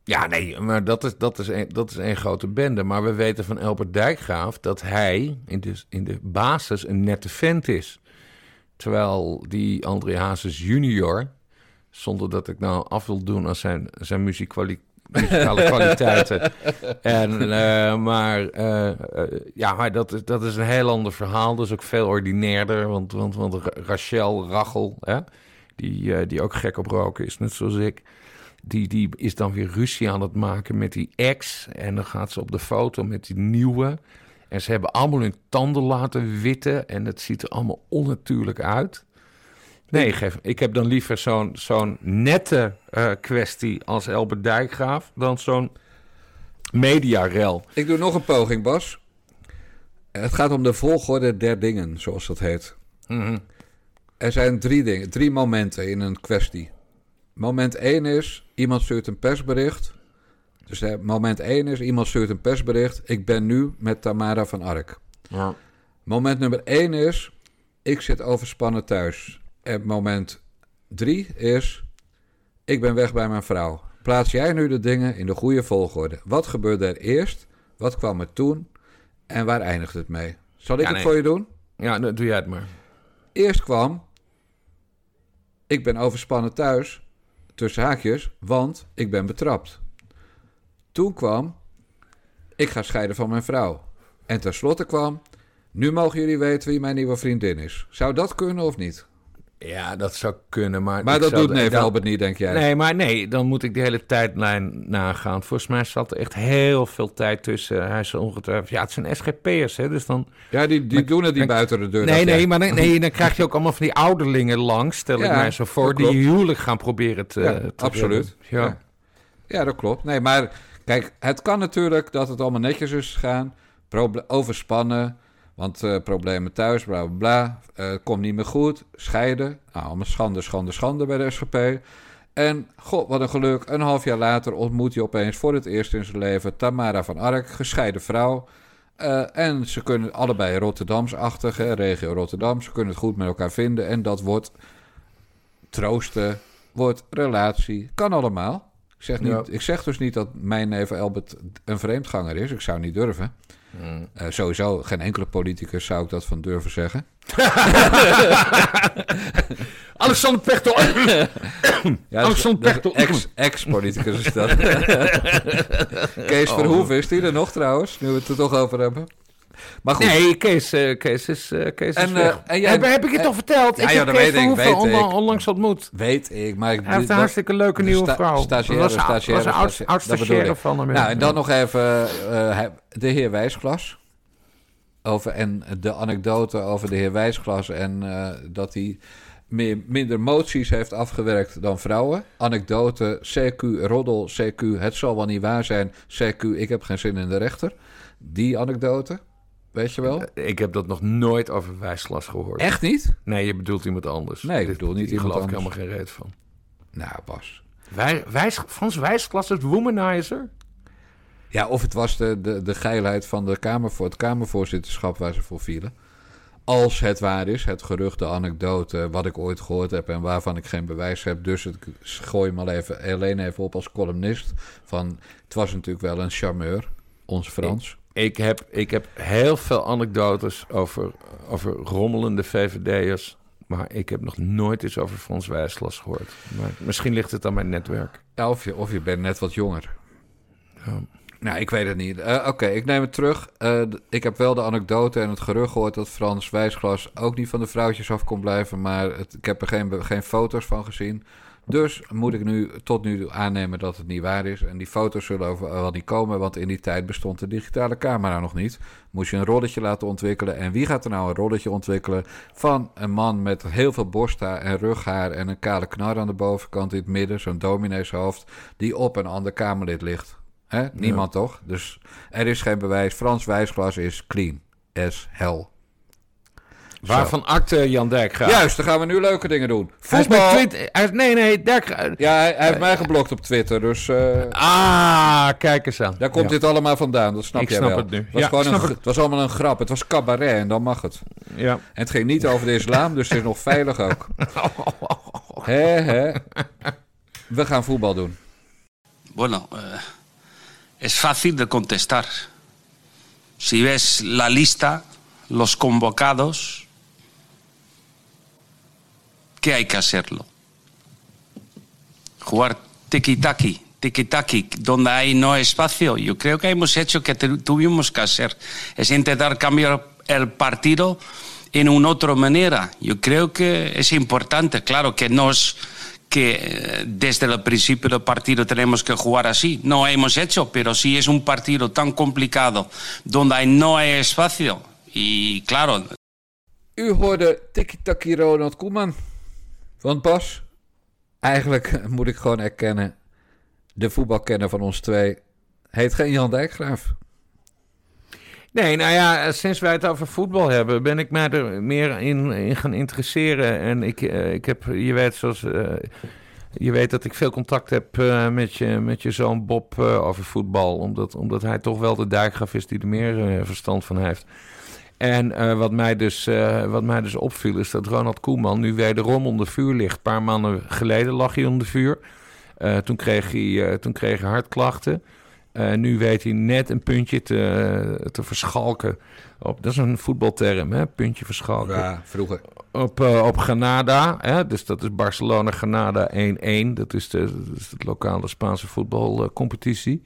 [SPEAKER 2] Ja, nee, maar dat is, dat, is een, dat is een grote bende. Maar we weten van Elbert Dijkgraaf dat hij in de, in de basis een nette vent is. Terwijl die André Hazes junior, zonder dat ik nou af wil doen aan zijn, zijn muziekkwali- muzikale kwaliteiten. En, eh, maar eh, eh, ja, maar dat is, dat is een heel ander verhaal. Dat is ook veel ordinairder. Want, want, want Ra- Rachel Rachel, hè, die, die ook gek op roken is, net zoals ik... Die, die is dan weer ruzie aan het maken met die ex. En dan gaat ze op de foto met die nieuwe. En ze hebben allemaal hun tanden laten witten. En het ziet er allemaal onnatuurlijk uit. Nee, geef, ik heb dan liever zo'n zo'n nette eh, kwestie als Elbert Dijkgraaf... dan zo'n mediarel.
[SPEAKER 1] Ik doe nog een poging, Bas. Het gaat om de volgorde der dingen, zoals dat heet.
[SPEAKER 2] Mhm.
[SPEAKER 1] Er zijn drie dingen, drie momenten in een kwestie. Moment 1 is, iemand stuurt een persbericht. Dus hè, moment 1 is, iemand stuurt een persbericht. Ik ben nu met Tamara van Ark.
[SPEAKER 2] Ja.
[SPEAKER 1] Moment nummer 1 is, ik zit overspannen thuis. En moment 3 is, ik ben weg bij mijn vrouw. Plaats jij nu de dingen in de goede volgorde. Wat gebeurde er eerst? Wat kwam er toen? En waar eindigt het mee? Zal ik
[SPEAKER 2] Ja,
[SPEAKER 1] het voor je doen?
[SPEAKER 2] Ja, nou, doe jij het maar.
[SPEAKER 1] Eerst kwam, ik ben overspannen thuis, tussen haakjes, want ik ben betrapt. Toen kwam, ik ga scheiden van mijn vrouw. En tenslotte kwam, nu mogen jullie weten wie mijn nieuwe vriendin is. Zou dat kunnen of niet?
[SPEAKER 2] Ja, dat zou kunnen, maar...
[SPEAKER 1] Maar dat doet neef
[SPEAKER 2] dan-
[SPEAKER 1] Albert niet, denk jij?
[SPEAKER 2] Nee, maar nee, dan moet ik de hele tijdlijn nagaan. Volgens mij zat er echt heel veel tijd tussen. Hij is ongetwijfeld... Ja, het zijn SGP'ers, hè, dus dan...
[SPEAKER 1] Ja, die, die
[SPEAKER 2] Maar-
[SPEAKER 1] doen het niet buiten de deur.
[SPEAKER 2] Nee, nee,
[SPEAKER 1] jij.
[SPEAKER 2] maar nee, nee, dan krijg je ook allemaal van die ouderlingen langs, stel ik mij zo voor, die huwelijk gaan proberen te...
[SPEAKER 1] Ja,
[SPEAKER 2] te
[SPEAKER 1] absoluut.
[SPEAKER 2] Ja.
[SPEAKER 1] Ja. Ja, dat klopt. Nee, maar kijk, het kan natuurlijk dat het allemaal netjes is gegaan. Proble- overspannen, want eh, problemen thuis, bla bla bla. Eh, komt niet meer goed. Scheiden. Nou, allemaal schande, schande, schande bij de SGP. En, god, wat een geluk. Een half jaar later ontmoet hij opeens voor het eerst in zijn leven Tamara van Ark, gescheiden vrouw. Eh, en ze kunnen allebei Rotterdamsachtig, hè, regio Rotterdam. Ze kunnen het goed met elkaar vinden. En dat wordt troosten, wordt relatie. Kan allemaal. Ik zeg, niet,
[SPEAKER 2] Ja.
[SPEAKER 1] ik zeg dus niet dat mijn neef Albert een vreemdganger is. Ik zou niet durven.
[SPEAKER 2] Hmm.
[SPEAKER 1] Eh, sowieso, geen enkele politicus zou ik dat van durven zeggen.
[SPEAKER 2] Alexander Pechtel!
[SPEAKER 1] Ja,
[SPEAKER 2] Alexander Pechtel.
[SPEAKER 1] ex- Ex-politicus is dat. Kees
[SPEAKER 2] Oh.
[SPEAKER 1] Verhoeven, is die er nog trouwens? Nu we het er toch over hebben. Maar goed.
[SPEAKER 2] Nee, Kees, eh, Kees is, eh, Kees
[SPEAKER 1] En,
[SPEAKER 2] is
[SPEAKER 1] eh,
[SPEAKER 2] weg.
[SPEAKER 1] en jij-
[SPEAKER 2] heb, heb ik je
[SPEAKER 1] eh,
[SPEAKER 2] toch verteld?
[SPEAKER 1] ja,
[SPEAKER 2] ik
[SPEAKER 1] ja,
[SPEAKER 2] heb
[SPEAKER 1] dat
[SPEAKER 2] Kees
[SPEAKER 1] weet ik, weet ik.
[SPEAKER 2] onlangs ontmoet.
[SPEAKER 1] Weet ik, maar... ik-
[SPEAKER 2] Hij heeft een hartstikke leuke nieuwe
[SPEAKER 1] sta-
[SPEAKER 2] vrouw.
[SPEAKER 1] stagiaire,
[SPEAKER 2] dat was, een-
[SPEAKER 1] stagiaire,
[SPEAKER 2] was een oud,
[SPEAKER 1] stagiaire,
[SPEAKER 2] van hem.
[SPEAKER 1] Nou, en dan
[SPEAKER 2] Ja.
[SPEAKER 1] nog even eh, de heer Wijsglas. Over, en de anekdote over de heer Wijsglas en eh, dat hij meer, minder moties heeft afgewerkt dan vrouwen. Anekdote, CQ, roddel, CQ, het zal wel niet waar zijn. CQ, ik heb geen zin in de rechter. Die anekdote, weet je wel?
[SPEAKER 2] Ik heb dat nog nooit over wijsglas gehoord.
[SPEAKER 1] Echt niet?
[SPEAKER 2] Nee, je bedoelt iemand anders.
[SPEAKER 1] Nee, ik bedoel niet iemand
[SPEAKER 2] geloof ik
[SPEAKER 1] anders.
[SPEAKER 2] helemaal geen reet van.
[SPEAKER 1] Nou, Bas.
[SPEAKER 2] Wij, wijs, Frans Wijsglas is womanizer?
[SPEAKER 1] Ja, of het was de, de, de geilheid van de kamer voor het Kamervoorzitterschap waar ze voor vielen. Als het waar is, het gerucht, de anekdote, wat ik ooit gehoord heb en waarvan ik geen bewijs heb. Dus ik gooi hem al even, alleen even op als columnist. Van, het was natuurlijk wel een charmeur, onze Frans.
[SPEAKER 2] Ik heb, ik heb heel veel anekdotes over, over rommelende VVD'ers. Maar ik heb nog nooit iets over Frans Wijsglas gehoord. Maar misschien ligt het aan mijn netwerk.
[SPEAKER 1] Ja, of, je, of je bent net wat jonger.
[SPEAKER 2] Ja.
[SPEAKER 1] Nou, ik weet het niet. Eh, Oké, ik neem het terug. Eh, ik heb wel de anekdote en het gerucht gehoord dat Frans Wijsglas ook niet van de vrouwtjes af kon blijven. Maar het, ik heb er geen, geen foto's van gezien. Dus moet ik nu tot nu toe aannemen dat het niet waar is. En die foto's zullen over wel niet komen, want in die tijd bestond de digitale camera nog niet. Moest je een rolletje laten ontwikkelen. En wie gaat er nou een rolletje ontwikkelen van een man met heel veel borsthaar en rughaar en een kale knar aan de bovenkant in het midden, zo'n domineeshoofd, die op een ander Kamerlid ligt? Niemand toch? Dus er is geen bewijs. Frans Wijsglas is clean as hell.
[SPEAKER 2] Waarvan akte Jan Dijkgraaf?
[SPEAKER 1] Juist, dan gaan we nu leuke dingen doen.
[SPEAKER 2] Hij is
[SPEAKER 1] Voetbal.
[SPEAKER 2] met Twitter... Hij is, nee, nee, Dijkgraaf...
[SPEAKER 1] Ja, hij, hij heeft mij geblokt op Twitter, dus eh,
[SPEAKER 2] Ah, kijk eens aan.
[SPEAKER 1] daar komt
[SPEAKER 2] Ja.
[SPEAKER 1] dit allemaal vandaan. Dat snap
[SPEAKER 2] Ik
[SPEAKER 1] jij
[SPEAKER 2] snap
[SPEAKER 1] wel.
[SPEAKER 2] het nu.
[SPEAKER 1] Het was,
[SPEAKER 2] Ja,
[SPEAKER 1] gewoon een, het was allemaal een grap. Het was cabaret en dan mag het.
[SPEAKER 2] Ja.
[SPEAKER 1] En het ging niet over de islam, dus het is nog veilig ook. Hè. We gaan voetbal doen.
[SPEAKER 8] Bueno, eh, es fácil de contestar. Si ves la lista, los convocados, ¿qué hay que hacerlo? Jugar tiki-taki, tiki-taki, donde hay no espacio. Yo creo que hemos hecho que tu- tuvimos que hacer. Es intentar cambiar el partido en una otra manera. Yo creo que es importante. Claro que no es que eh, desde el principio del partido tenemos que jugar así. No hemos hecho, pero si es un partido tan complicado donde no hay espacio. Y claro,
[SPEAKER 1] U hoorde Tiki-Taki Ronald Koeman. Want Bas, eigenlijk moet ik gewoon erkennen... de voetbalkenner van ons twee heet geen Jan Dijkgraaf.
[SPEAKER 2] Nee, nou ja, sinds wij het over voetbal hebben, ben ik mij er meer in, in gaan interesseren. En ik, eh, ik heb, je weet, zoals, eh, je weet dat ik veel contact heb eh, met, je, met je zoon Bob over voetbal. Omdat, omdat hij toch wel de dijkgraaf is die er meer verstand van heeft. En eh, wat, mij dus, eh, wat mij dus opviel is dat Ronald Koeman nu wederom onder vuur ligt. Een paar maanden geleden lag hij onder vuur. Eh, toen, kreeg hij, toen kreeg hij hartklachten. Eh, nu weet hij net een puntje te, te verschalken. Op, dat is een voetbalterm, hè? puntje verschalken.
[SPEAKER 1] Ja, vroeger.
[SPEAKER 2] Op, eh, op Granada, hè? dus dat is Barcelona-Granada 1-1. Dat is de, dat is de lokale Spaanse voetbalcompetitie.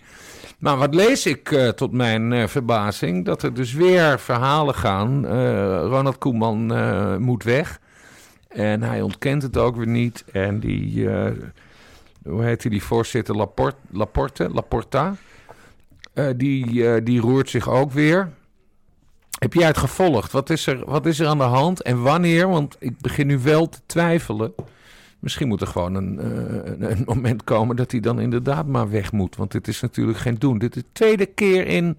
[SPEAKER 2] maar wat lees ik eh, tot mijn verbazing? Dat er dus weer verhalen gaan. Ronald Koeman moet weg. En hij ontkent het ook weer niet. En die, hoe heet hij, die voorzitter Laporte, Laporte, Laporta... Eh, die, eh, die roert zich ook weer. Heb jij het gevolgd? Wat is, er, wat is er aan de hand en wanneer? Want ik begin nu wel te twijfelen. Misschien moet er gewoon een, eh, een, een moment komen dat hij dan inderdaad maar weg moet. Want dit is natuurlijk geen doen. Dit is de tweede keer in,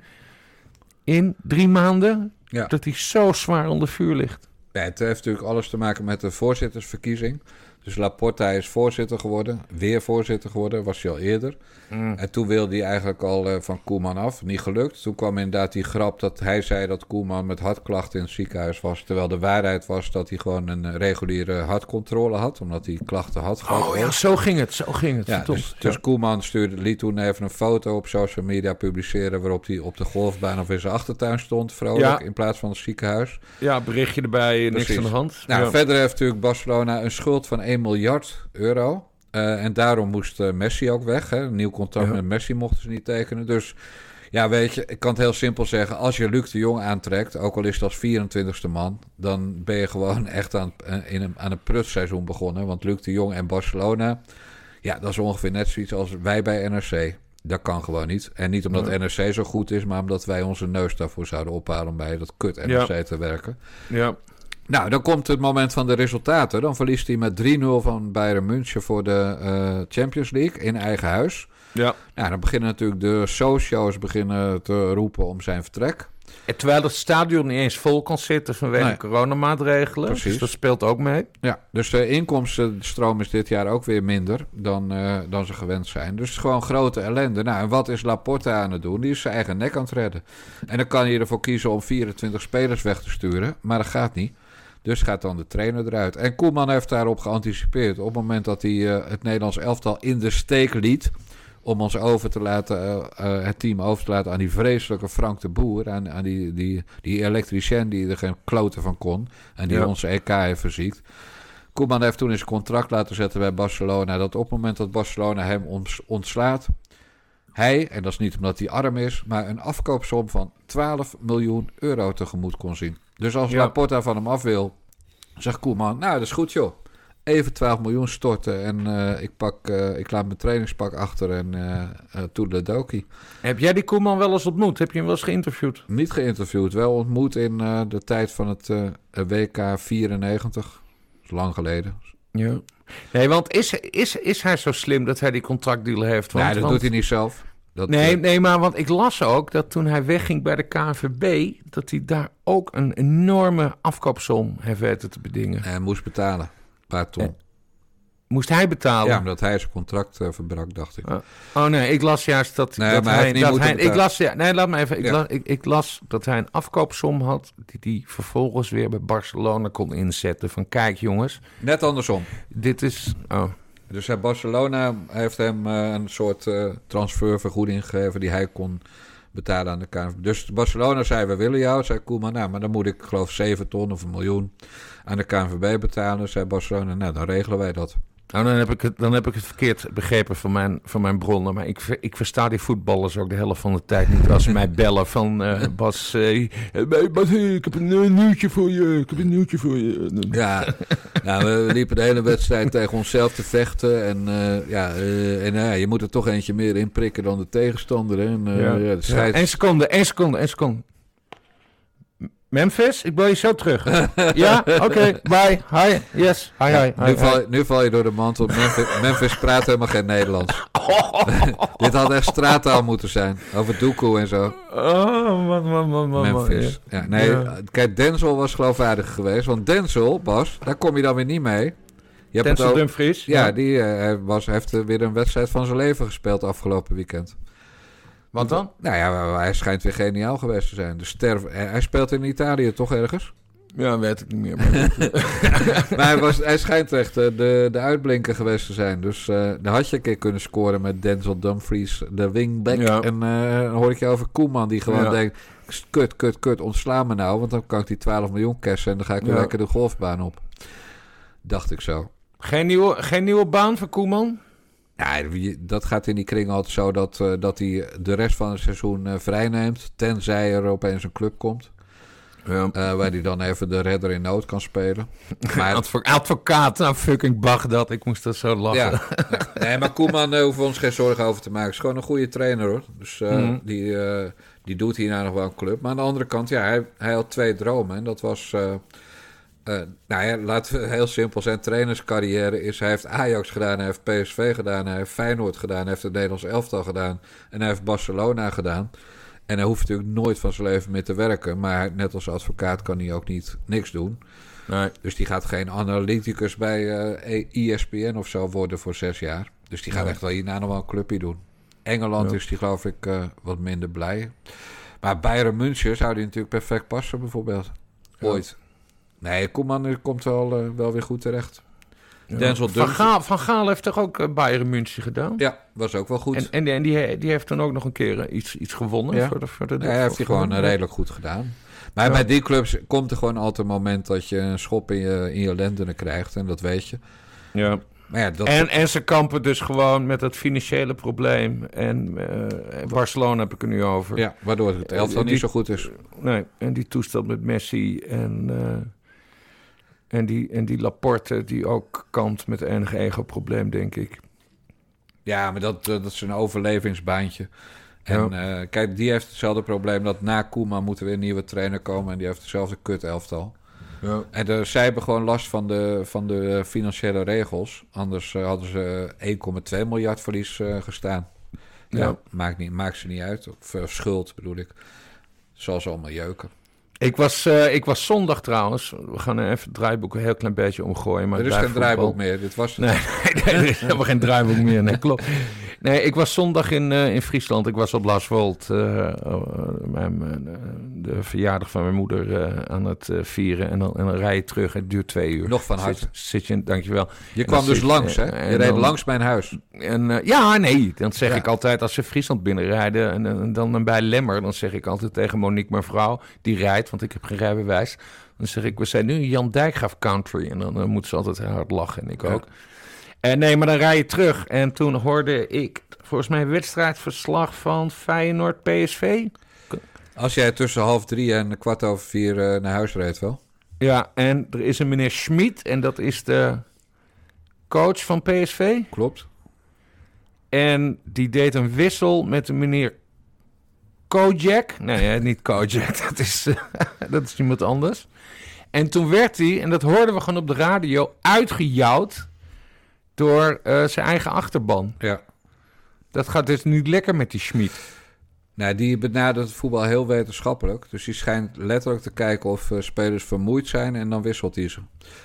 [SPEAKER 2] in drie maanden
[SPEAKER 1] Ja.
[SPEAKER 2] dat hij zo zwaar onder vuur ligt.
[SPEAKER 1] Ja, het heeft natuurlijk alles te maken met de voorzittersverkiezing. Dus Laporta is voorzitter geworden, weer voorzitter geworden, was hij al eerder. En toen wilde hij eigenlijk al eh, van Koeman af, niet gelukt. Toen kwam inderdaad die grap dat hij zei dat Koeman met hartklachten in het ziekenhuis was. Terwijl de waarheid was dat hij gewoon een eh, reguliere hartcontrole had, omdat hij klachten had gehad.
[SPEAKER 2] Oh ja, zo ging het, zo ging het.
[SPEAKER 1] Ja,
[SPEAKER 2] verdomd.
[SPEAKER 1] dus, dus Koeman stuurde, liet toen even een foto op social media publiceren... waarop hij op de golfbaan of in zijn achtertuin stond, vrolijk,
[SPEAKER 2] Ja.
[SPEAKER 1] in plaats van het ziekenhuis.
[SPEAKER 2] ja, berichtje erbij, niks aan de hand.
[SPEAKER 1] Nou,
[SPEAKER 2] Ja.
[SPEAKER 1] verder heeft natuurlijk Barcelona een schuld van 1 miljard euro. Eh, en daarom moest eh, Messi ook weg. Hè. Een nieuw contract
[SPEAKER 2] Ja.
[SPEAKER 1] met Messi mochten ze niet tekenen. Dus Ja, weet je, ik kan het heel simpel zeggen. Als je Luc de Jong aantrekt, ook al is het als 24ste man, dan ben je gewoon echt aan, eh, in een, aan een prutseizoen begonnen. Want Luc de Jong en Barcelona, ja, dat is ongeveer net zoiets als wij bij NRC. Dat kan gewoon niet. En niet omdat NRC zo goed is, maar omdat wij onze neus daarvoor zouden ophalen om bij dat kut NRC te werken.
[SPEAKER 2] Ja.
[SPEAKER 1] Nou, dan komt het moment van de resultaten. Dan verliest hij met 3-0 van Bayern München voor de eh, Champions League in eigen huis.
[SPEAKER 2] Ja.
[SPEAKER 1] Nou, dan beginnen natuurlijk de socio's beginnen te roepen om zijn vertrek.
[SPEAKER 2] En terwijl het stadion niet eens vol kan zitten vanwege
[SPEAKER 1] Nee.
[SPEAKER 2] coronamaatregelen.
[SPEAKER 1] Precies.
[SPEAKER 2] Dus dat speelt ook mee.
[SPEAKER 1] Ja, dus de inkomstenstroom is dit jaar ook weer minder dan, eh, dan ze gewend zijn. Dus het is gewoon grote ellende. Nou, en wat is Laporta aan het doen? Die is zijn eigen nek aan het redden. En dan kan je ervoor kiezen om 24 spelers weg te sturen, maar dat gaat niet. Dus gaat dan de trainer eruit. En Koeman heeft daarop geanticipeerd. Op het moment dat hij eh, het Nederlands elftal in de steek liet. Om ons over te laten, eh, eh, het team over te laten aan die vreselijke Frank de Boer. Aan, aan die, die, die elektricien die er geen kloten van kon. En die
[SPEAKER 2] Ja.
[SPEAKER 1] onze EK heeft verziekt. Koeman heeft toen zijn contract laten zetten bij Barcelona. Dat op het moment dat Barcelona hem ontslaat. Hij, en dat is niet omdat hij arm is, maar een afkoopsom van 12 miljoen euro tegemoet kon zien. Dus als
[SPEAKER 2] Ja.
[SPEAKER 1] Laporta van hem af wil, zegt Koeman, nou dat is goed joh. Even 12 miljoen storten en eh, ik, pak, eh, ik laat mijn trainingspak achter en eh uh, toedeledokie.
[SPEAKER 2] Heb jij die Koeman wel eens ontmoet? Heb je hem wel eens geïnterviewd?
[SPEAKER 1] Niet geïnterviewd, wel ontmoet in eh, de tijd van het eh, WK 94. Dat is lang geleden.
[SPEAKER 2] Ja. Nee, want is, is, is hij zo slim dat hij die contractdeal heeft? Want,
[SPEAKER 1] nee, dat
[SPEAKER 2] want-
[SPEAKER 1] doet hij niet zelf. Dat,
[SPEAKER 2] Nee,
[SPEAKER 1] eh,
[SPEAKER 2] nee, maar want ik las ook dat toen hij wegging bij de KNVB... dat hij daar ook een enorme afkoopsom heeft weten te bedingen.
[SPEAKER 1] hij moest betalen. Een paar ton.
[SPEAKER 2] Moest hij betalen?
[SPEAKER 1] Ja, omdat hij zijn contract eh, verbrak, dacht ik.
[SPEAKER 2] Oh. Oh nee, ik las juist dat,
[SPEAKER 1] Nee,
[SPEAKER 2] dat
[SPEAKER 1] maar hij niet
[SPEAKER 2] dat
[SPEAKER 1] moeten
[SPEAKER 2] hij, ik las, ja, nee, laat me even. Ik,
[SPEAKER 1] Ja.
[SPEAKER 2] las, ik, ik las dat hij een afkoopsom had die hij vervolgens weer bij Barcelona kon inzetten. Van kijk jongens,
[SPEAKER 1] Net andersom.
[SPEAKER 2] dit is. Oh.
[SPEAKER 1] Dus hij Barcelona heeft hem eh, een soort eh, transfervergoeding gegeven die hij kon betalen aan de KNVB. Dus Barcelona zei, we willen jou. Zei Koeman, nou, maar dan moet ik geloof 7 ton of een miljoen aan de KNVB betalen. Zei Barcelona, nou, dan regelen wij dat.
[SPEAKER 2] Nou, dan heb ik het, dan heb ik het verkeerd begrepen van mijn, van mijn bronnen. Maar ik, ik versta die voetballers ook de helft van de tijd niet als ze mij bellen van eh, Bas, eh, Bas, ik heb een eh, nieuwtje voor je, ik heb een nieuwtje voor je.
[SPEAKER 1] Ja, nou, we liepen de hele wedstrijd tegen onszelf te vechten. En, ja, en ja, je moet er toch eentje meer in prikken dan de tegenstander. hè. En, ja. de scheids-
[SPEAKER 2] Eén seconde, één seconde, één seconde. Memphis, ik bel je zo terug. ja, oké, bye, hi, yes, hi, hi. hi,
[SPEAKER 1] nu,
[SPEAKER 2] hi.
[SPEAKER 1] val, nu val je door de mantel. Memphis, Memphis praat helemaal geen Nederlands. Dit had echt straattaal moeten zijn. Over Doekoe en zo.
[SPEAKER 2] Oh, man, man, man, man.
[SPEAKER 1] Memphis.
[SPEAKER 2] ja.
[SPEAKER 1] Ja, nee,
[SPEAKER 2] Ja.
[SPEAKER 1] kijk, Denzel was geloofwaardig geweest. Want Denzel, Bas, daar kom je dan weer niet mee. Je
[SPEAKER 2] Denzel
[SPEAKER 1] ook-
[SPEAKER 2] Dumfries.
[SPEAKER 1] Ja, die eh, was, heeft eh, weer een wedstrijd van zijn leven gespeeld afgelopen weekend.
[SPEAKER 2] Wat dan?
[SPEAKER 1] Nou ja, hij schijnt weer geniaal geweest te zijn. De ster, hij speelt in Italië toch ergens?
[SPEAKER 2] Ja, weet ik niet meer. Maar...
[SPEAKER 1] maar hij, was, hij schijnt echt eh, de, de uitblinker geweest te zijn. Dus eh daar had je een keer kunnen scoren met Denzel Dumfries, de wingback.
[SPEAKER 2] Ja.
[SPEAKER 1] En eh, dan hoor ik je over Koeman, die gewoon
[SPEAKER 2] Ja.
[SPEAKER 1] denkt... Kut, kut, kut, ontsla me nou. Want dan kan ik die 12 miljoen cashen en dan ga ik weer
[SPEAKER 2] Ja.
[SPEAKER 1] lekker de golfbaan op. Dacht ik zo.
[SPEAKER 2] geen, nieuwe, geen nieuwe baan voor Koeman?
[SPEAKER 1] Ja, dat gaat in die kring altijd zo dat, eh, dat hij de rest van het seizoen eh, vrijneemt. Tenzij er opeens een club komt.
[SPEAKER 2] Ja.
[SPEAKER 1] eh, waar hij dan even de redder in nood kan spelen. Maar,
[SPEAKER 2] Advo- advocaat, nou fucking Bagdad. Ik moest er zo lachen.
[SPEAKER 1] ja. Nee, maar Koeman uh, hoeven we ons geen zorgen over te maken. Is gewoon een goede trainer hoor. Dus
[SPEAKER 2] Mhm.
[SPEAKER 1] die, die doet hierna nog wel een club. Maar aan de andere kant, ja, hij, hij had twee dromen. En dat was. Eh, nou ja, laten we heel simpel zijn. Trainerscarrière is. Hij heeft Ajax gedaan, hij heeft PSV gedaan, hij heeft Feyenoord gedaan, hij heeft het Nederlands elftal gedaan. En hij heeft Barcelona gedaan. En hij hoeft natuurlijk nooit van zijn leven meer te werken. Maar net als advocaat kan hij ook niet niks doen.
[SPEAKER 2] Nee.
[SPEAKER 1] Dus die gaat geen analyticus bij eh ESPN of zo worden voor zes jaar. Dus die gaat
[SPEAKER 2] Nee.
[SPEAKER 1] echt wel hierna nog wel een clubje doen. Engeland
[SPEAKER 2] Ja.
[SPEAKER 1] is die geloof ik eh, wat minder blij. Maar Bayern München zou die natuurlijk perfect passen bijvoorbeeld.
[SPEAKER 2] Ja.
[SPEAKER 1] Nee, Koeman komt wel, eh, wel weer goed terecht.
[SPEAKER 2] Ja.
[SPEAKER 1] Denzel
[SPEAKER 2] Van. Gaal, Van Gaal heeft toch ook eh, Bayern München gedaan?
[SPEAKER 1] Ja, was ook wel goed.
[SPEAKER 2] En, en, en die, die heeft dan ook nog een keer eh, iets, iets gewonnen
[SPEAKER 1] Ja.
[SPEAKER 2] voor de, voor de
[SPEAKER 1] Ja, hij heeft hij gewoon redelijk goed gedaan. Maar bij die clubs komt er gewoon altijd een moment dat je een schop in je, in je lendenen krijgt. En dat weet je.
[SPEAKER 2] Ja.
[SPEAKER 1] Maar ja, dat,
[SPEAKER 2] En, en ze kampen dus gewoon met het financiële probleem. En eh, Barcelona heb ik er nu over.
[SPEAKER 1] ja, waardoor het elftal niet zo goed is.
[SPEAKER 2] Nee, en die toestand met Messi en, en, die, en die Laporte die ook kampt met enig ego-probleem, denk ik.
[SPEAKER 1] Ja, maar dat, eh, dat is een overlevingsbaantje. En eh, kijk, die heeft hetzelfde probleem dat na Koeman moet er weer een nieuwe trainer komen. En die heeft hetzelfde kut elftal.
[SPEAKER 2] Ja.
[SPEAKER 1] En eh, zij hebben gewoon last van de, van de financiële regels. Anders eh, hadden ze 1,2 miljard verlies eh, gestaan. Ja,
[SPEAKER 2] Ja.
[SPEAKER 1] Maakt, niet, maakt ze niet uit. Of eh, schuld bedoel ik. Ze allemaal jeuken.
[SPEAKER 2] Ik was, eh, ik was zondag trouwens. We gaan even het draaiboek een heel klein beetje omgooien. Maar
[SPEAKER 1] er is geen draaiboek meer. Dit was het.
[SPEAKER 2] Nee, nee, nee, er is helemaal geen draaiboek meer. Nee, klopt. Nee, ik was zondag in, eh, in Friesland. Ik was op Laswold. eh, eh, mijn, eh, de verjaardag van mijn moeder aan het vieren. En dan, en dan rij je terug. Het duurt twee uur.
[SPEAKER 1] Nog van harte.
[SPEAKER 2] Zit, zit je, dankjewel.
[SPEAKER 1] Je kwam
[SPEAKER 2] dan
[SPEAKER 1] dus
[SPEAKER 2] zit-
[SPEAKER 1] langs, hè? Je reed
[SPEAKER 2] dan-
[SPEAKER 1] langs mijn huis.
[SPEAKER 2] En ja, nee, dan zeg
[SPEAKER 1] Ja.
[SPEAKER 2] ik altijd als ze Friesland binnenrijden en, en dan bij Lemmer, dan zeg ik altijd tegen Monique, mijn vrouw, die rijdt, want ik heb geen rijbewijs. Dan zeg ik, we zijn nu in Jan Dijkgraaf Country. En dan eh, moet ze altijd hard lachen en ik
[SPEAKER 1] Ja.
[SPEAKER 2] ook. En nee, maar dan rij je terug. En toen hoorde ik volgens mij wedstrijdverslag van Feyenoord PSV.
[SPEAKER 1] Als jij tussen half drie en kwart over vier eh, naar huis reed wel.
[SPEAKER 2] Ja, en er is een meneer Schmid en dat is de coach van PSV.
[SPEAKER 1] Klopt.
[SPEAKER 2] En die deed een wissel met een meneer Kojak. Nee, niet Kojak, dat is, eh, dat is iemand anders. En toen werd hij, en dat hoorden we gewoon op de radio, uitgejouwd door eh, zijn eigen achterban.
[SPEAKER 1] Ja.
[SPEAKER 2] Dat gaat dus niet lekker met die Schmid.
[SPEAKER 1] Nou, die benadert het voetbal heel wetenschappelijk. Dus die schijnt letterlijk te kijken of eh, spelers vermoeid zijn en dan wisselt hij ze.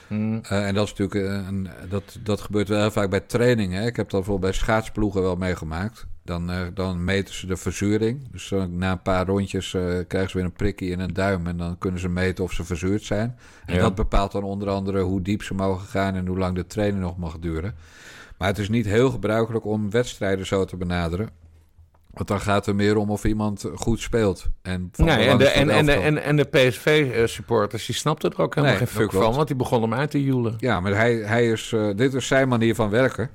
[SPEAKER 2] Hmm.
[SPEAKER 1] Eh, en dat is natuurlijk een, dat, dat gebeurt wel heel vaak bij trainingen. Ik heb dat bijvoorbeeld bij schaatsploegen wel meegemaakt. Dan, eh, dan meten ze de verzuring. Dus na een paar rondjes eh, krijgen ze weer een prikje in een duim. En dan kunnen ze meten of ze verzuurd zijn. En
[SPEAKER 2] Ja.
[SPEAKER 1] dat bepaalt dan onder andere hoe diep ze mogen gaan en hoe lang de training nog mag duren. Maar het is niet heel gebruikelijk om wedstrijden zo te benaderen. Want dan gaat het meer om of iemand goed speelt. En
[SPEAKER 2] Nee, en de, en,
[SPEAKER 1] het
[SPEAKER 2] en, en, en de PSV-supporters, die snapten er ook helemaal
[SPEAKER 1] Nee,
[SPEAKER 2] geen fuck van. Want die begonnen hem uit te joelen.
[SPEAKER 1] Ja, maar hij, hij is, eh, dit is zijn manier van werken.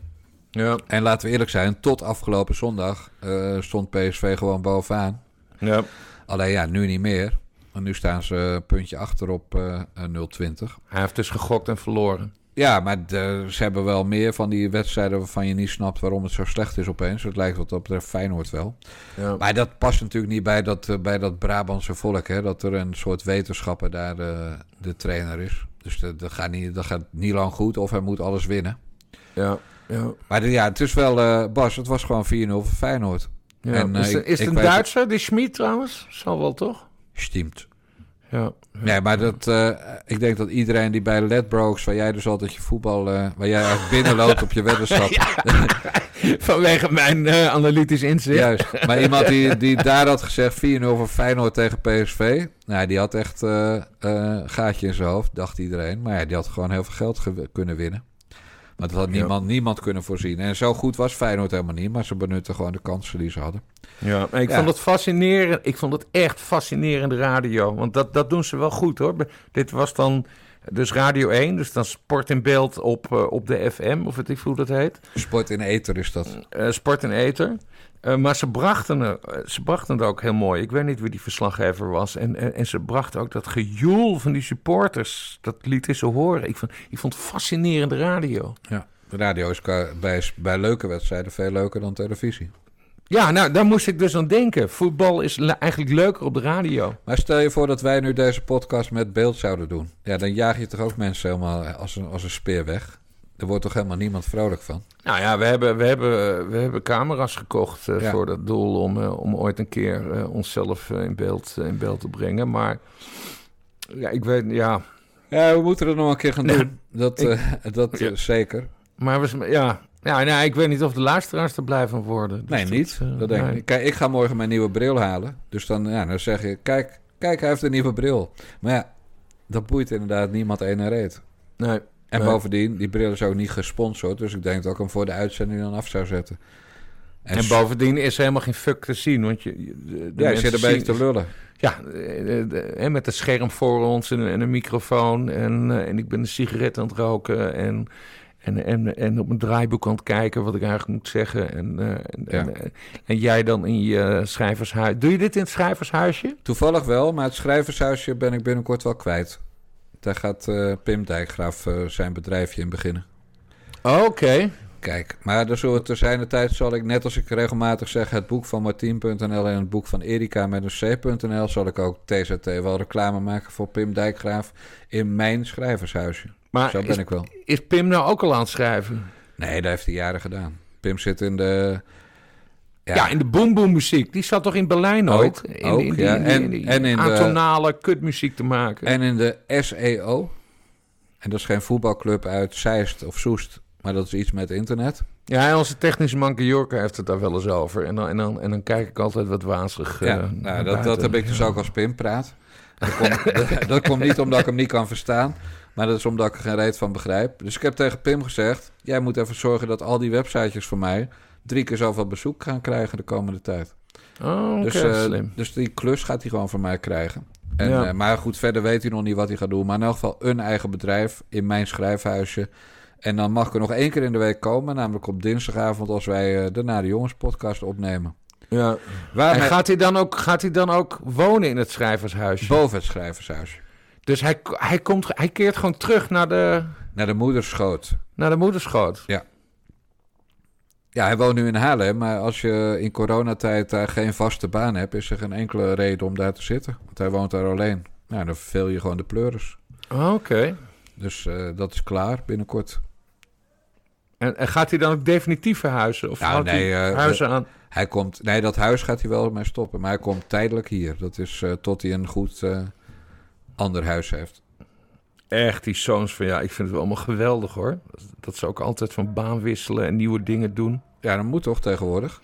[SPEAKER 2] Ja.
[SPEAKER 1] En laten we eerlijk zijn, tot afgelopen zondag eh, stond PSV gewoon bovenaan.
[SPEAKER 2] ja.
[SPEAKER 1] Alleen ja, nu niet meer. Want nu staan ze een puntje achter op eh, eh, 020.
[SPEAKER 2] Hij heeft dus gegokt en verloren.
[SPEAKER 1] Ja, maar de- ze hebben wel meer van die wedstrijden waarvan je niet snapt waarom het zo slecht is opeens. Het lijkt wat dat betreft Feyenoord wel.
[SPEAKER 2] Ja.
[SPEAKER 1] Maar dat past natuurlijk niet bij dat, eh, bij dat Brabantse volk. Hè? Dat er een soort wetenschapper daar eh, de trainer is. Dus dat, dat, gaat niet, dat gaat niet lang goed of hij moet alles winnen.
[SPEAKER 2] Ja. Ja.
[SPEAKER 1] Maar de- ja, het is wel, eh, Bas, het was gewoon 4-0 voor Feyenoord.
[SPEAKER 2] Ja.
[SPEAKER 1] En, eh,
[SPEAKER 2] is het,
[SPEAKER 1] ik-
[SPEAKER 2] is het
[SPEAKER 1] ik
[SPEAKER 2] een Duitser, die Schmid trouwens? Zal wel, toch?
[SPEAKER 1] Stimmt.
[SPEAKER 2] Ja.
[SPEAKER 1] Nee, maar dat, eh, ik denk dat iedereen die bij Ledbrokes, waar jij dus altijd je voetbal, eh, waar jij eigenlijk binnenloopt op je weddenschap.
[SPEAKER 2] Vanwege mijn eh, analytisch inzicht.
[SPEAKER 1] Juist. Maar iemand die, die daar had gezegd 4-0 voor Feyenoord tegen PSV. Nou, die had echt eh eh, gaatje in zijn hoofd, dacht iedereen. Maar ja, die had gewoon heel veel geld ge- kunnen winnen. Maar dat had
[SPEAKER 2] Ja.
[SPEAKER 1] niemand, niemand kunnen voorzien. En zo goed was Feyenoord helemaal niet. Maar ze benutten gewoon de kansen die ze hadden.
[SPEAKER 2] Ja, ik
[SPEAKER 1] Ja.
[SPEAKER 2] vond het fascinerend. Ik vond het echt fascinerende radio. Want dat, dat doen ze wel goed hoor. Dit was dan dus Radio 1, dus dan Sport in Beeld op, eh, op de FM, of weet ik hoe dat heet.
[SPEAKER 1] Sport in Eter is dat.
[SPEAKER 2] Eh, Sport en Eter. Eh, maar ze brachten, er- eh, ze brachten het ook heel mooi. Ik weet niet wie die verslaggever was. En, en, en ze brachten ook dat gejoel van die supporters. Dat lieten ze horen. Ik vond, ik vond het fascinerende radio.
[SPEAKER 1] Ja. De radio is bij, bij leuke wedstrijden veel leuker dan televisie.
[SPEAKER 2] Ja, nou, daar moest ik dus aan denken. Voetbal is eigenlijk leuker op de radio.
[SPEAKER 1] Maar stel je voor dat wij nu deze podcast met beeld zouden doen. Ja, dan jaag je toch ook mensen helemaal als een, als een speer weg. Er wordt toch helemaal niemand vrolijk van.
[SPEAKER 2] Nou ja, we hebben, we hebben, we hebben camera's gekocht eh,
[SPEAKER 1] Ja.
[SPEAKER 2] voor dat doel om, eh, om ooit een keer eh, onszelf in, beeld, in beeld te brengen. Maar ja, ik weet, ja.
[SPEAKER 1] Ja, we moeten er nog een keer gaan doen. Dat,
[SPEAKER 2] ik-
[SPEAKER 1] dat
[SPEAKER 2] Ja.
[SPEAKER 1] zeker.
[SPEAKER 2] Maar we, ja, ja nou, ik weet niet of de luisteraars er blij van worden. Dus
[SPEAKER 1] Nee, niet. dat denk ik
[SPEAKER 2] nee.
[SPEAKER 1] Kijk, ik ga morgen mijn nieuwe bril halen. Dus dan, ja, dan zeg je, kijk, kijk, hij heeft een nieuwe bril. Maar ja, dat boeit inderdaad niemand één en reet.
[SPEAKER 2] Nee.
[SPEAKER 1] En
[SPEAKER 2] Nee.
[SPEAKER 1] bovendien, die bril is ook niet gesponsord. Dus ik denk dat ik hem voor de uitzending dan af zou zetten.
[SPEAKER 2] En, bovendien is er helemaal geen fuck te zien. Want je, de,
[SPEAKER 1] ja, je zit een beetje te lullen.
[SPEAKER 2] Ja, eh, eh, met een scherm voor ons en, en een microfoon. En, eh, en ik ben een sigaret aan het roken. En, En, en, en op mijn draaiboek aan het kijken wat ik eigenlijk moet zeggen. En, eh, en,
[SPEAKER 1] Ja.
[SPEAKER 2] en, en- en jij dan in je schrijvershuis. Doe je dit in het schrijvershuisje?
[SPEAKER 1] Toevallig wel, maar het schrijvershuisje ben ik binnenkort wel kwijt. Daar gaat eh, Pim Dijkgraaf eh, zijn bedrijfje in beginnen.
[SPEAKER 2] Oké.
[SPEAKER 1] Kijk, maar er zullen te zijn de tijd zal ik, net als ik regelmatig zeg, het boek van Martien.nl en het boek van Erika met een C.nl, zal ik ook TZT wel reclame maken voor Pim Dijkgraaf in mijn schrijvershuisje.
[SPEAKER 2] Maar
[SPEAKER 1] Zo ben
[SPEAKER 2] is,
[SPEAKER 1] ik wel.
[SPEAKER 2] is Pim nou ook al aan het schrijven?
[SPEAKER 1] Nee, dat heeft hij jaren gedaan. Pim zit in de...
[SPEAKER 2] Ja, in de boom boom muziek. Die zat toch in Berlijn
[SPEAKER 1] Ook?
[SPEAKER 2] In,
[SPEAKER 1] ook,
[SPEAKER 2] in die,
[SPEAKER 1] ja.
[SPEAKER 2] in die-
[SPEAKER 1] En-
[SPEAKER 2] in die
[SPEAKER 1] en in de-
[SPEAKER 2] atonale kutmuziek te maken.
[SPEAKER 1] En in de SEO. En dat is geen voetbalclub uit Zeist of Soest, maar dat is iets met internet.
[SPEAKER 2] Ja, onze technische man Jorka heeft het daar wel eens over. En dan, en dan, en dan kijk ik altijd wat wazig. eh,
[SPEAKER 1] Ja,
[SPEAKER 2] naar
[SPEAKER 1] nou, dat, dat heb ik dus ook als Pim praat. Dat komt, dat, dat komt niet omdat ik hem niet kan verstaan, maar dat is omdat ik er geen reet van begrijp. Dus ik heb tegen Pim gezegd: jij moet even zorgen dat al die websitejes van mij drie keer zoveel bezoek gaan krijgen de komende tijd.
[SPEAKER 2] Oh,
[SPEAKER 1] dus, eh,
[SPEAKER 2] slim.
[SPEAKER 1] dus die klus gaat hij gewoon van mij krijgen. En,
[SPEAKER 2] Ja.
[SPEAKER 1] eh, maar goed, verder weet hij nog niet wat hij gaat doen. Maar in elk geval een eigen bedrijf in mijn schrijfhuisje. En dan mag ik er nog één keer in de week komen, namelijk op dinsdagavond als wij eh, de Naar de Jongens podcast opnemen.
[SPEAKER 2] Ja.
[SPEAKER 1] Waarmee-
[SPEAKER 2] En gaat hij, dan ook, gaat hij dan ook wonen in het schrijvershuisje?
[SPEAKER 1] Boven het schrijvershuisje.
[SPEAKER 2] Dus hij, hij, komt, hij keert gewoon terug naar de,
[SPEAKER 1] Naar de moederschoot.
[SPEAKER 2] naar de moederschoot.
[SPEAKER 1] Ja. Ja, hij woont nu in Haarlem, maar als je in coronatijd daar geen vaste baan hebt, is er geen enkele reden om daar te zitten. Want hij woont daar alleen. Nou, dan verveel je gewoon de pleuris.
[SPEAKER 2] Oh, Oké.
[SPEAKER 1] Dus eh, dat is klaar binnenkort.
[SPEAKER 2] En, en gaat hij dan ook definitief verhuizen? Of
[SPEAKER 1] Nou,
[SPEAKER 2] houdt
[SPEAKER 1] nee,
[SPEAKER 2] hij
[SPEAKER 1] eh,
[SPEAKER 2] huizen aan?
[SPEAKER 1] Hij komt, nee, dat huis gaat hij wel mee stoppen, maar hij komt tijdelijk hier. Dat is eh, tot hij een goed ander huis heeft.
[SPEAKER 2] Echt, die zoons van ja, ik vind het wel allemaal geweldig hoor. Dat ze ook altijd van baan wisselen en nieuwe dingen doen.
[SPEAKER 1] Ja, dat moet toch tegenwoordig?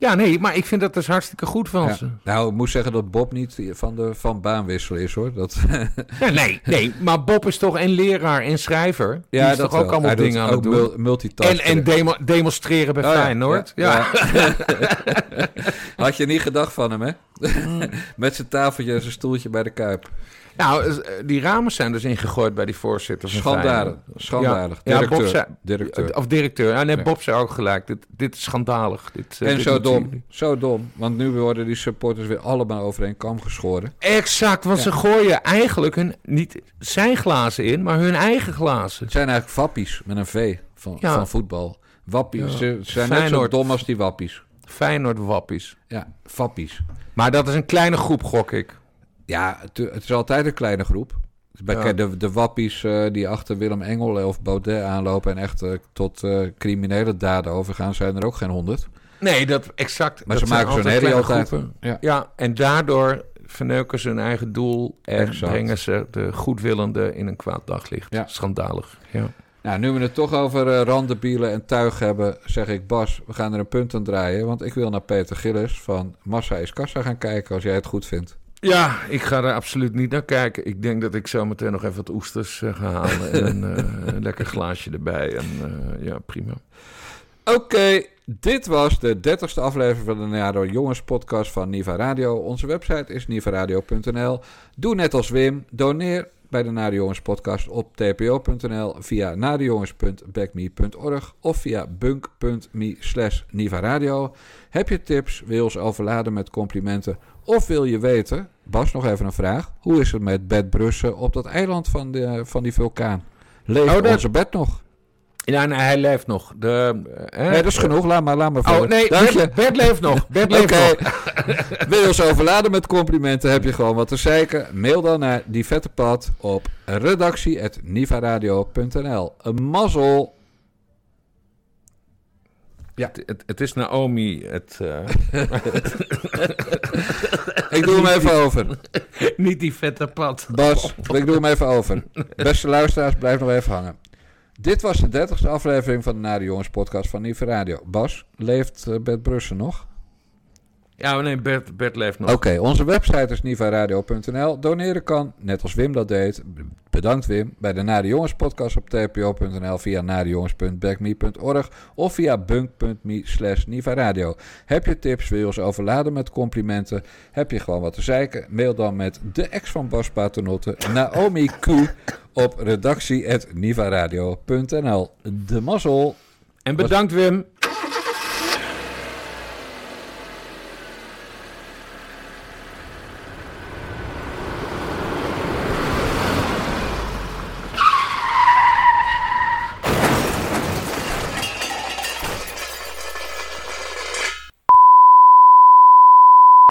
[SPEAKER 2] Ja, nee, maar ik vind dat dus hartstikke goed van
[SPEAKER 1] Ja.
[SPEAKER 2] ze.
[SPEAKER 1] Nou, ik moet zeggen dat Bob niet van, de, van baan wisselen is hoor. Dat,
[SPEAKER 2] Ja, nee, nee, maar Bob is toch een leraar en schrijver? Die is toch ook
[SPEAKER 1] wel.
[SPEAKER 2] allemaal
[SPEAKER 1] Hij
[SPEAKER 2] dingen aan het doen?
[SPEAKER 1] multitasken.
[SPEAKER 2] En, en demo- demonstreren bij
[SPEAKER 1] Oh ja,
[SPEAKER 2] Feyenoord.
[SPEAKER 1] ja,
[SPEAKER 2] Ja.
[SPEAKER 1] Had je niet gedacht van hem, hè? Met zijn tafeltje en zijn stoeltje bij de Kuip.
[SPEAKER 2] Nou, eh, die ramen zijn dus ingegooid bij die voorzitter
[SPEAKER 1] Schandalig.
[SPEAKER 2] Feyenoord.
[SPEAKER 1] Schandalig.
[SPEAKER 2] Ja, ja,
[SPEAKER 1] Directeur.
[SPEAKER 2] Bob zei,
[SPEAKER 1] Directeur.
[SPEAKER 2] Of directeur. Ja, nee,
[SPEAKER 1] Ja.
[SPEAKER 2] Bob zei ook gelijk. Dit, dit is schandalig. Dit, eh,
[SPEAKER 1] En
[SPEAKER 2] dit
[SPEAKER 1] zo dom.
[SPEAKER 2] jullie-
[SPEAKER 1] Zo dom. Want nu worden die supporters weer allemaal over één kam geschoren.
[SPEAKER 2] Exact, want
[SPEAKER 1] Ja.
[SPEAKER 2] ze gooien eigenlijk hun, niet zijn glazen in, maar hun eigen glazen.
[SPEAKER 1] Het zijn eigenlijk wappies met een V van,
[SPEAKER 2] Ja.
[SPEAKER 1] van voetbal. Wappies.
[SPEAKER 2] Ja.
[SPEAKER 1] Ze zijn net zo
[SPEAKER 2] Feyenoord.
[SPEAKER 1] dom als die wappies.
[SPEAKER 2] Feyenoord wappies.
[SPEAKER 1] Ja, wappies.
[SPEAKER 2] Maar dat is een kleine groep, gok ik.
[SPEAKER 1] Ja, het, het is altijd een kleine groep. Bij
[SPEAKER 2] Ja.
[SPEAKER 1] de, de wappies eh, die achter Willem Engel of Baudet aanlopen... en echt eh, tot eh, criminele daden overgaan, zijn er ook geen honderd.
[SPEAKER 2] Nee, dat exact.
[SPEAKER 1] Maar
[SPEAKER 2] dat
[SPEAKER 1] ze maken zo'n herrie
[SPEAKER 2] kleine
[SPEAKER 1] altijd.
[SPEAKER 2] groepen.
[SPEAKER 1] Ja.
[SPEAKER 2] Ja, en daardoor verneuken ze hun eigen doel en
[SPEAKER 1] Exact.
[SPEAKER 2] brengen ze de goedwillende in een kwaad daglicht.
[SPEAKER 1] Ja.
[SPEAKER 2] Schandalig. Ja.
[SPEAKER 1] Nou, nu we het toch over eh, randenbielen en tuig hebben, zeg ik Bas, we gaan er een punt aan draaien. Want ik wil naar Peter Gillis van Massa is Kassa gaan kijken als jij het goed vindt.
[SPEAKER 2] Ja, ik ga er absoluut niet naar kijken. Ik denk dat ik zo meteen nog even wat oesters eh, ga halen en een, eh, een lekker glaasje erbij. En eh, ja, prima.
[SPEAKER 1] Oké, dit was de 30ste aflevering van de Nado Jongens podcast van Niva Radio. Onze website is nivaradio.nl. Doe net als Wim, doneer bij de Nado Jongens podcast op tpo.nl via nadejongens.backme.org of via bunk.me slash nivaradio. Heb je tips, wil je ons overladen met complimenten of wil je weten, Bas nog even een vraag, hoe is het met Bed Brussen op dat eiland van, de, van die vulkaan? Leeft
[SPEAKER 2] Oh, dat-
[SPEAKER 1] onze bed nog?
[SPEAKER 2] Ja, nee, hij leeft nog. De, eh,
[SPEAKER 1] Nee, dat is genoeg. Laat maar, laat maar verder.
[SPEAKER 2] Oh nee. Bert, Bert leeft nog. Bert leeft nog.
[SPEAKER 1] Ons overladen met complimenten? Heb je gewoon wat te zeiken? Mail dan naar die vette pad op redactie.nivaradio.nl. Een mazzel.
[SPEAKER 2] Het, het, het is Naomi. Het, eh,
[SPEAKER 1] Ik doe hem even over.
[SPEAKER 2] niet die vette pad.
[SPEAKER 1] Bas, ik doe hem even over. Beste luisteraars, blijf nog even hangen. Dit was de dertigste aflevering van de Nare Jongens podcast van Niva Radio. Bas, leeft eh, Bert Brussen nog?
[SPEAKER 2] Ja, maar nee, Bert, Bert leeft nog.
[SPEAKER 1] Oké, onze website is nivaradio.nl. Doneren kan, net als Wim dat deed. Bedankt Wim. Bij de Nare Jongens podcast op tpo.nl via narejongens.backme.org of via bunk.me slash nivaradio. Heb je tips, wil je ons overladen met complimenten? Heb je gewoon wat te zeiken? Mail dan met de ex van Bas Paternotte, Naomi Q, op redactie.nivaradio.nl. De mazzel.
[SPEAKER 2] En bedankt Wim.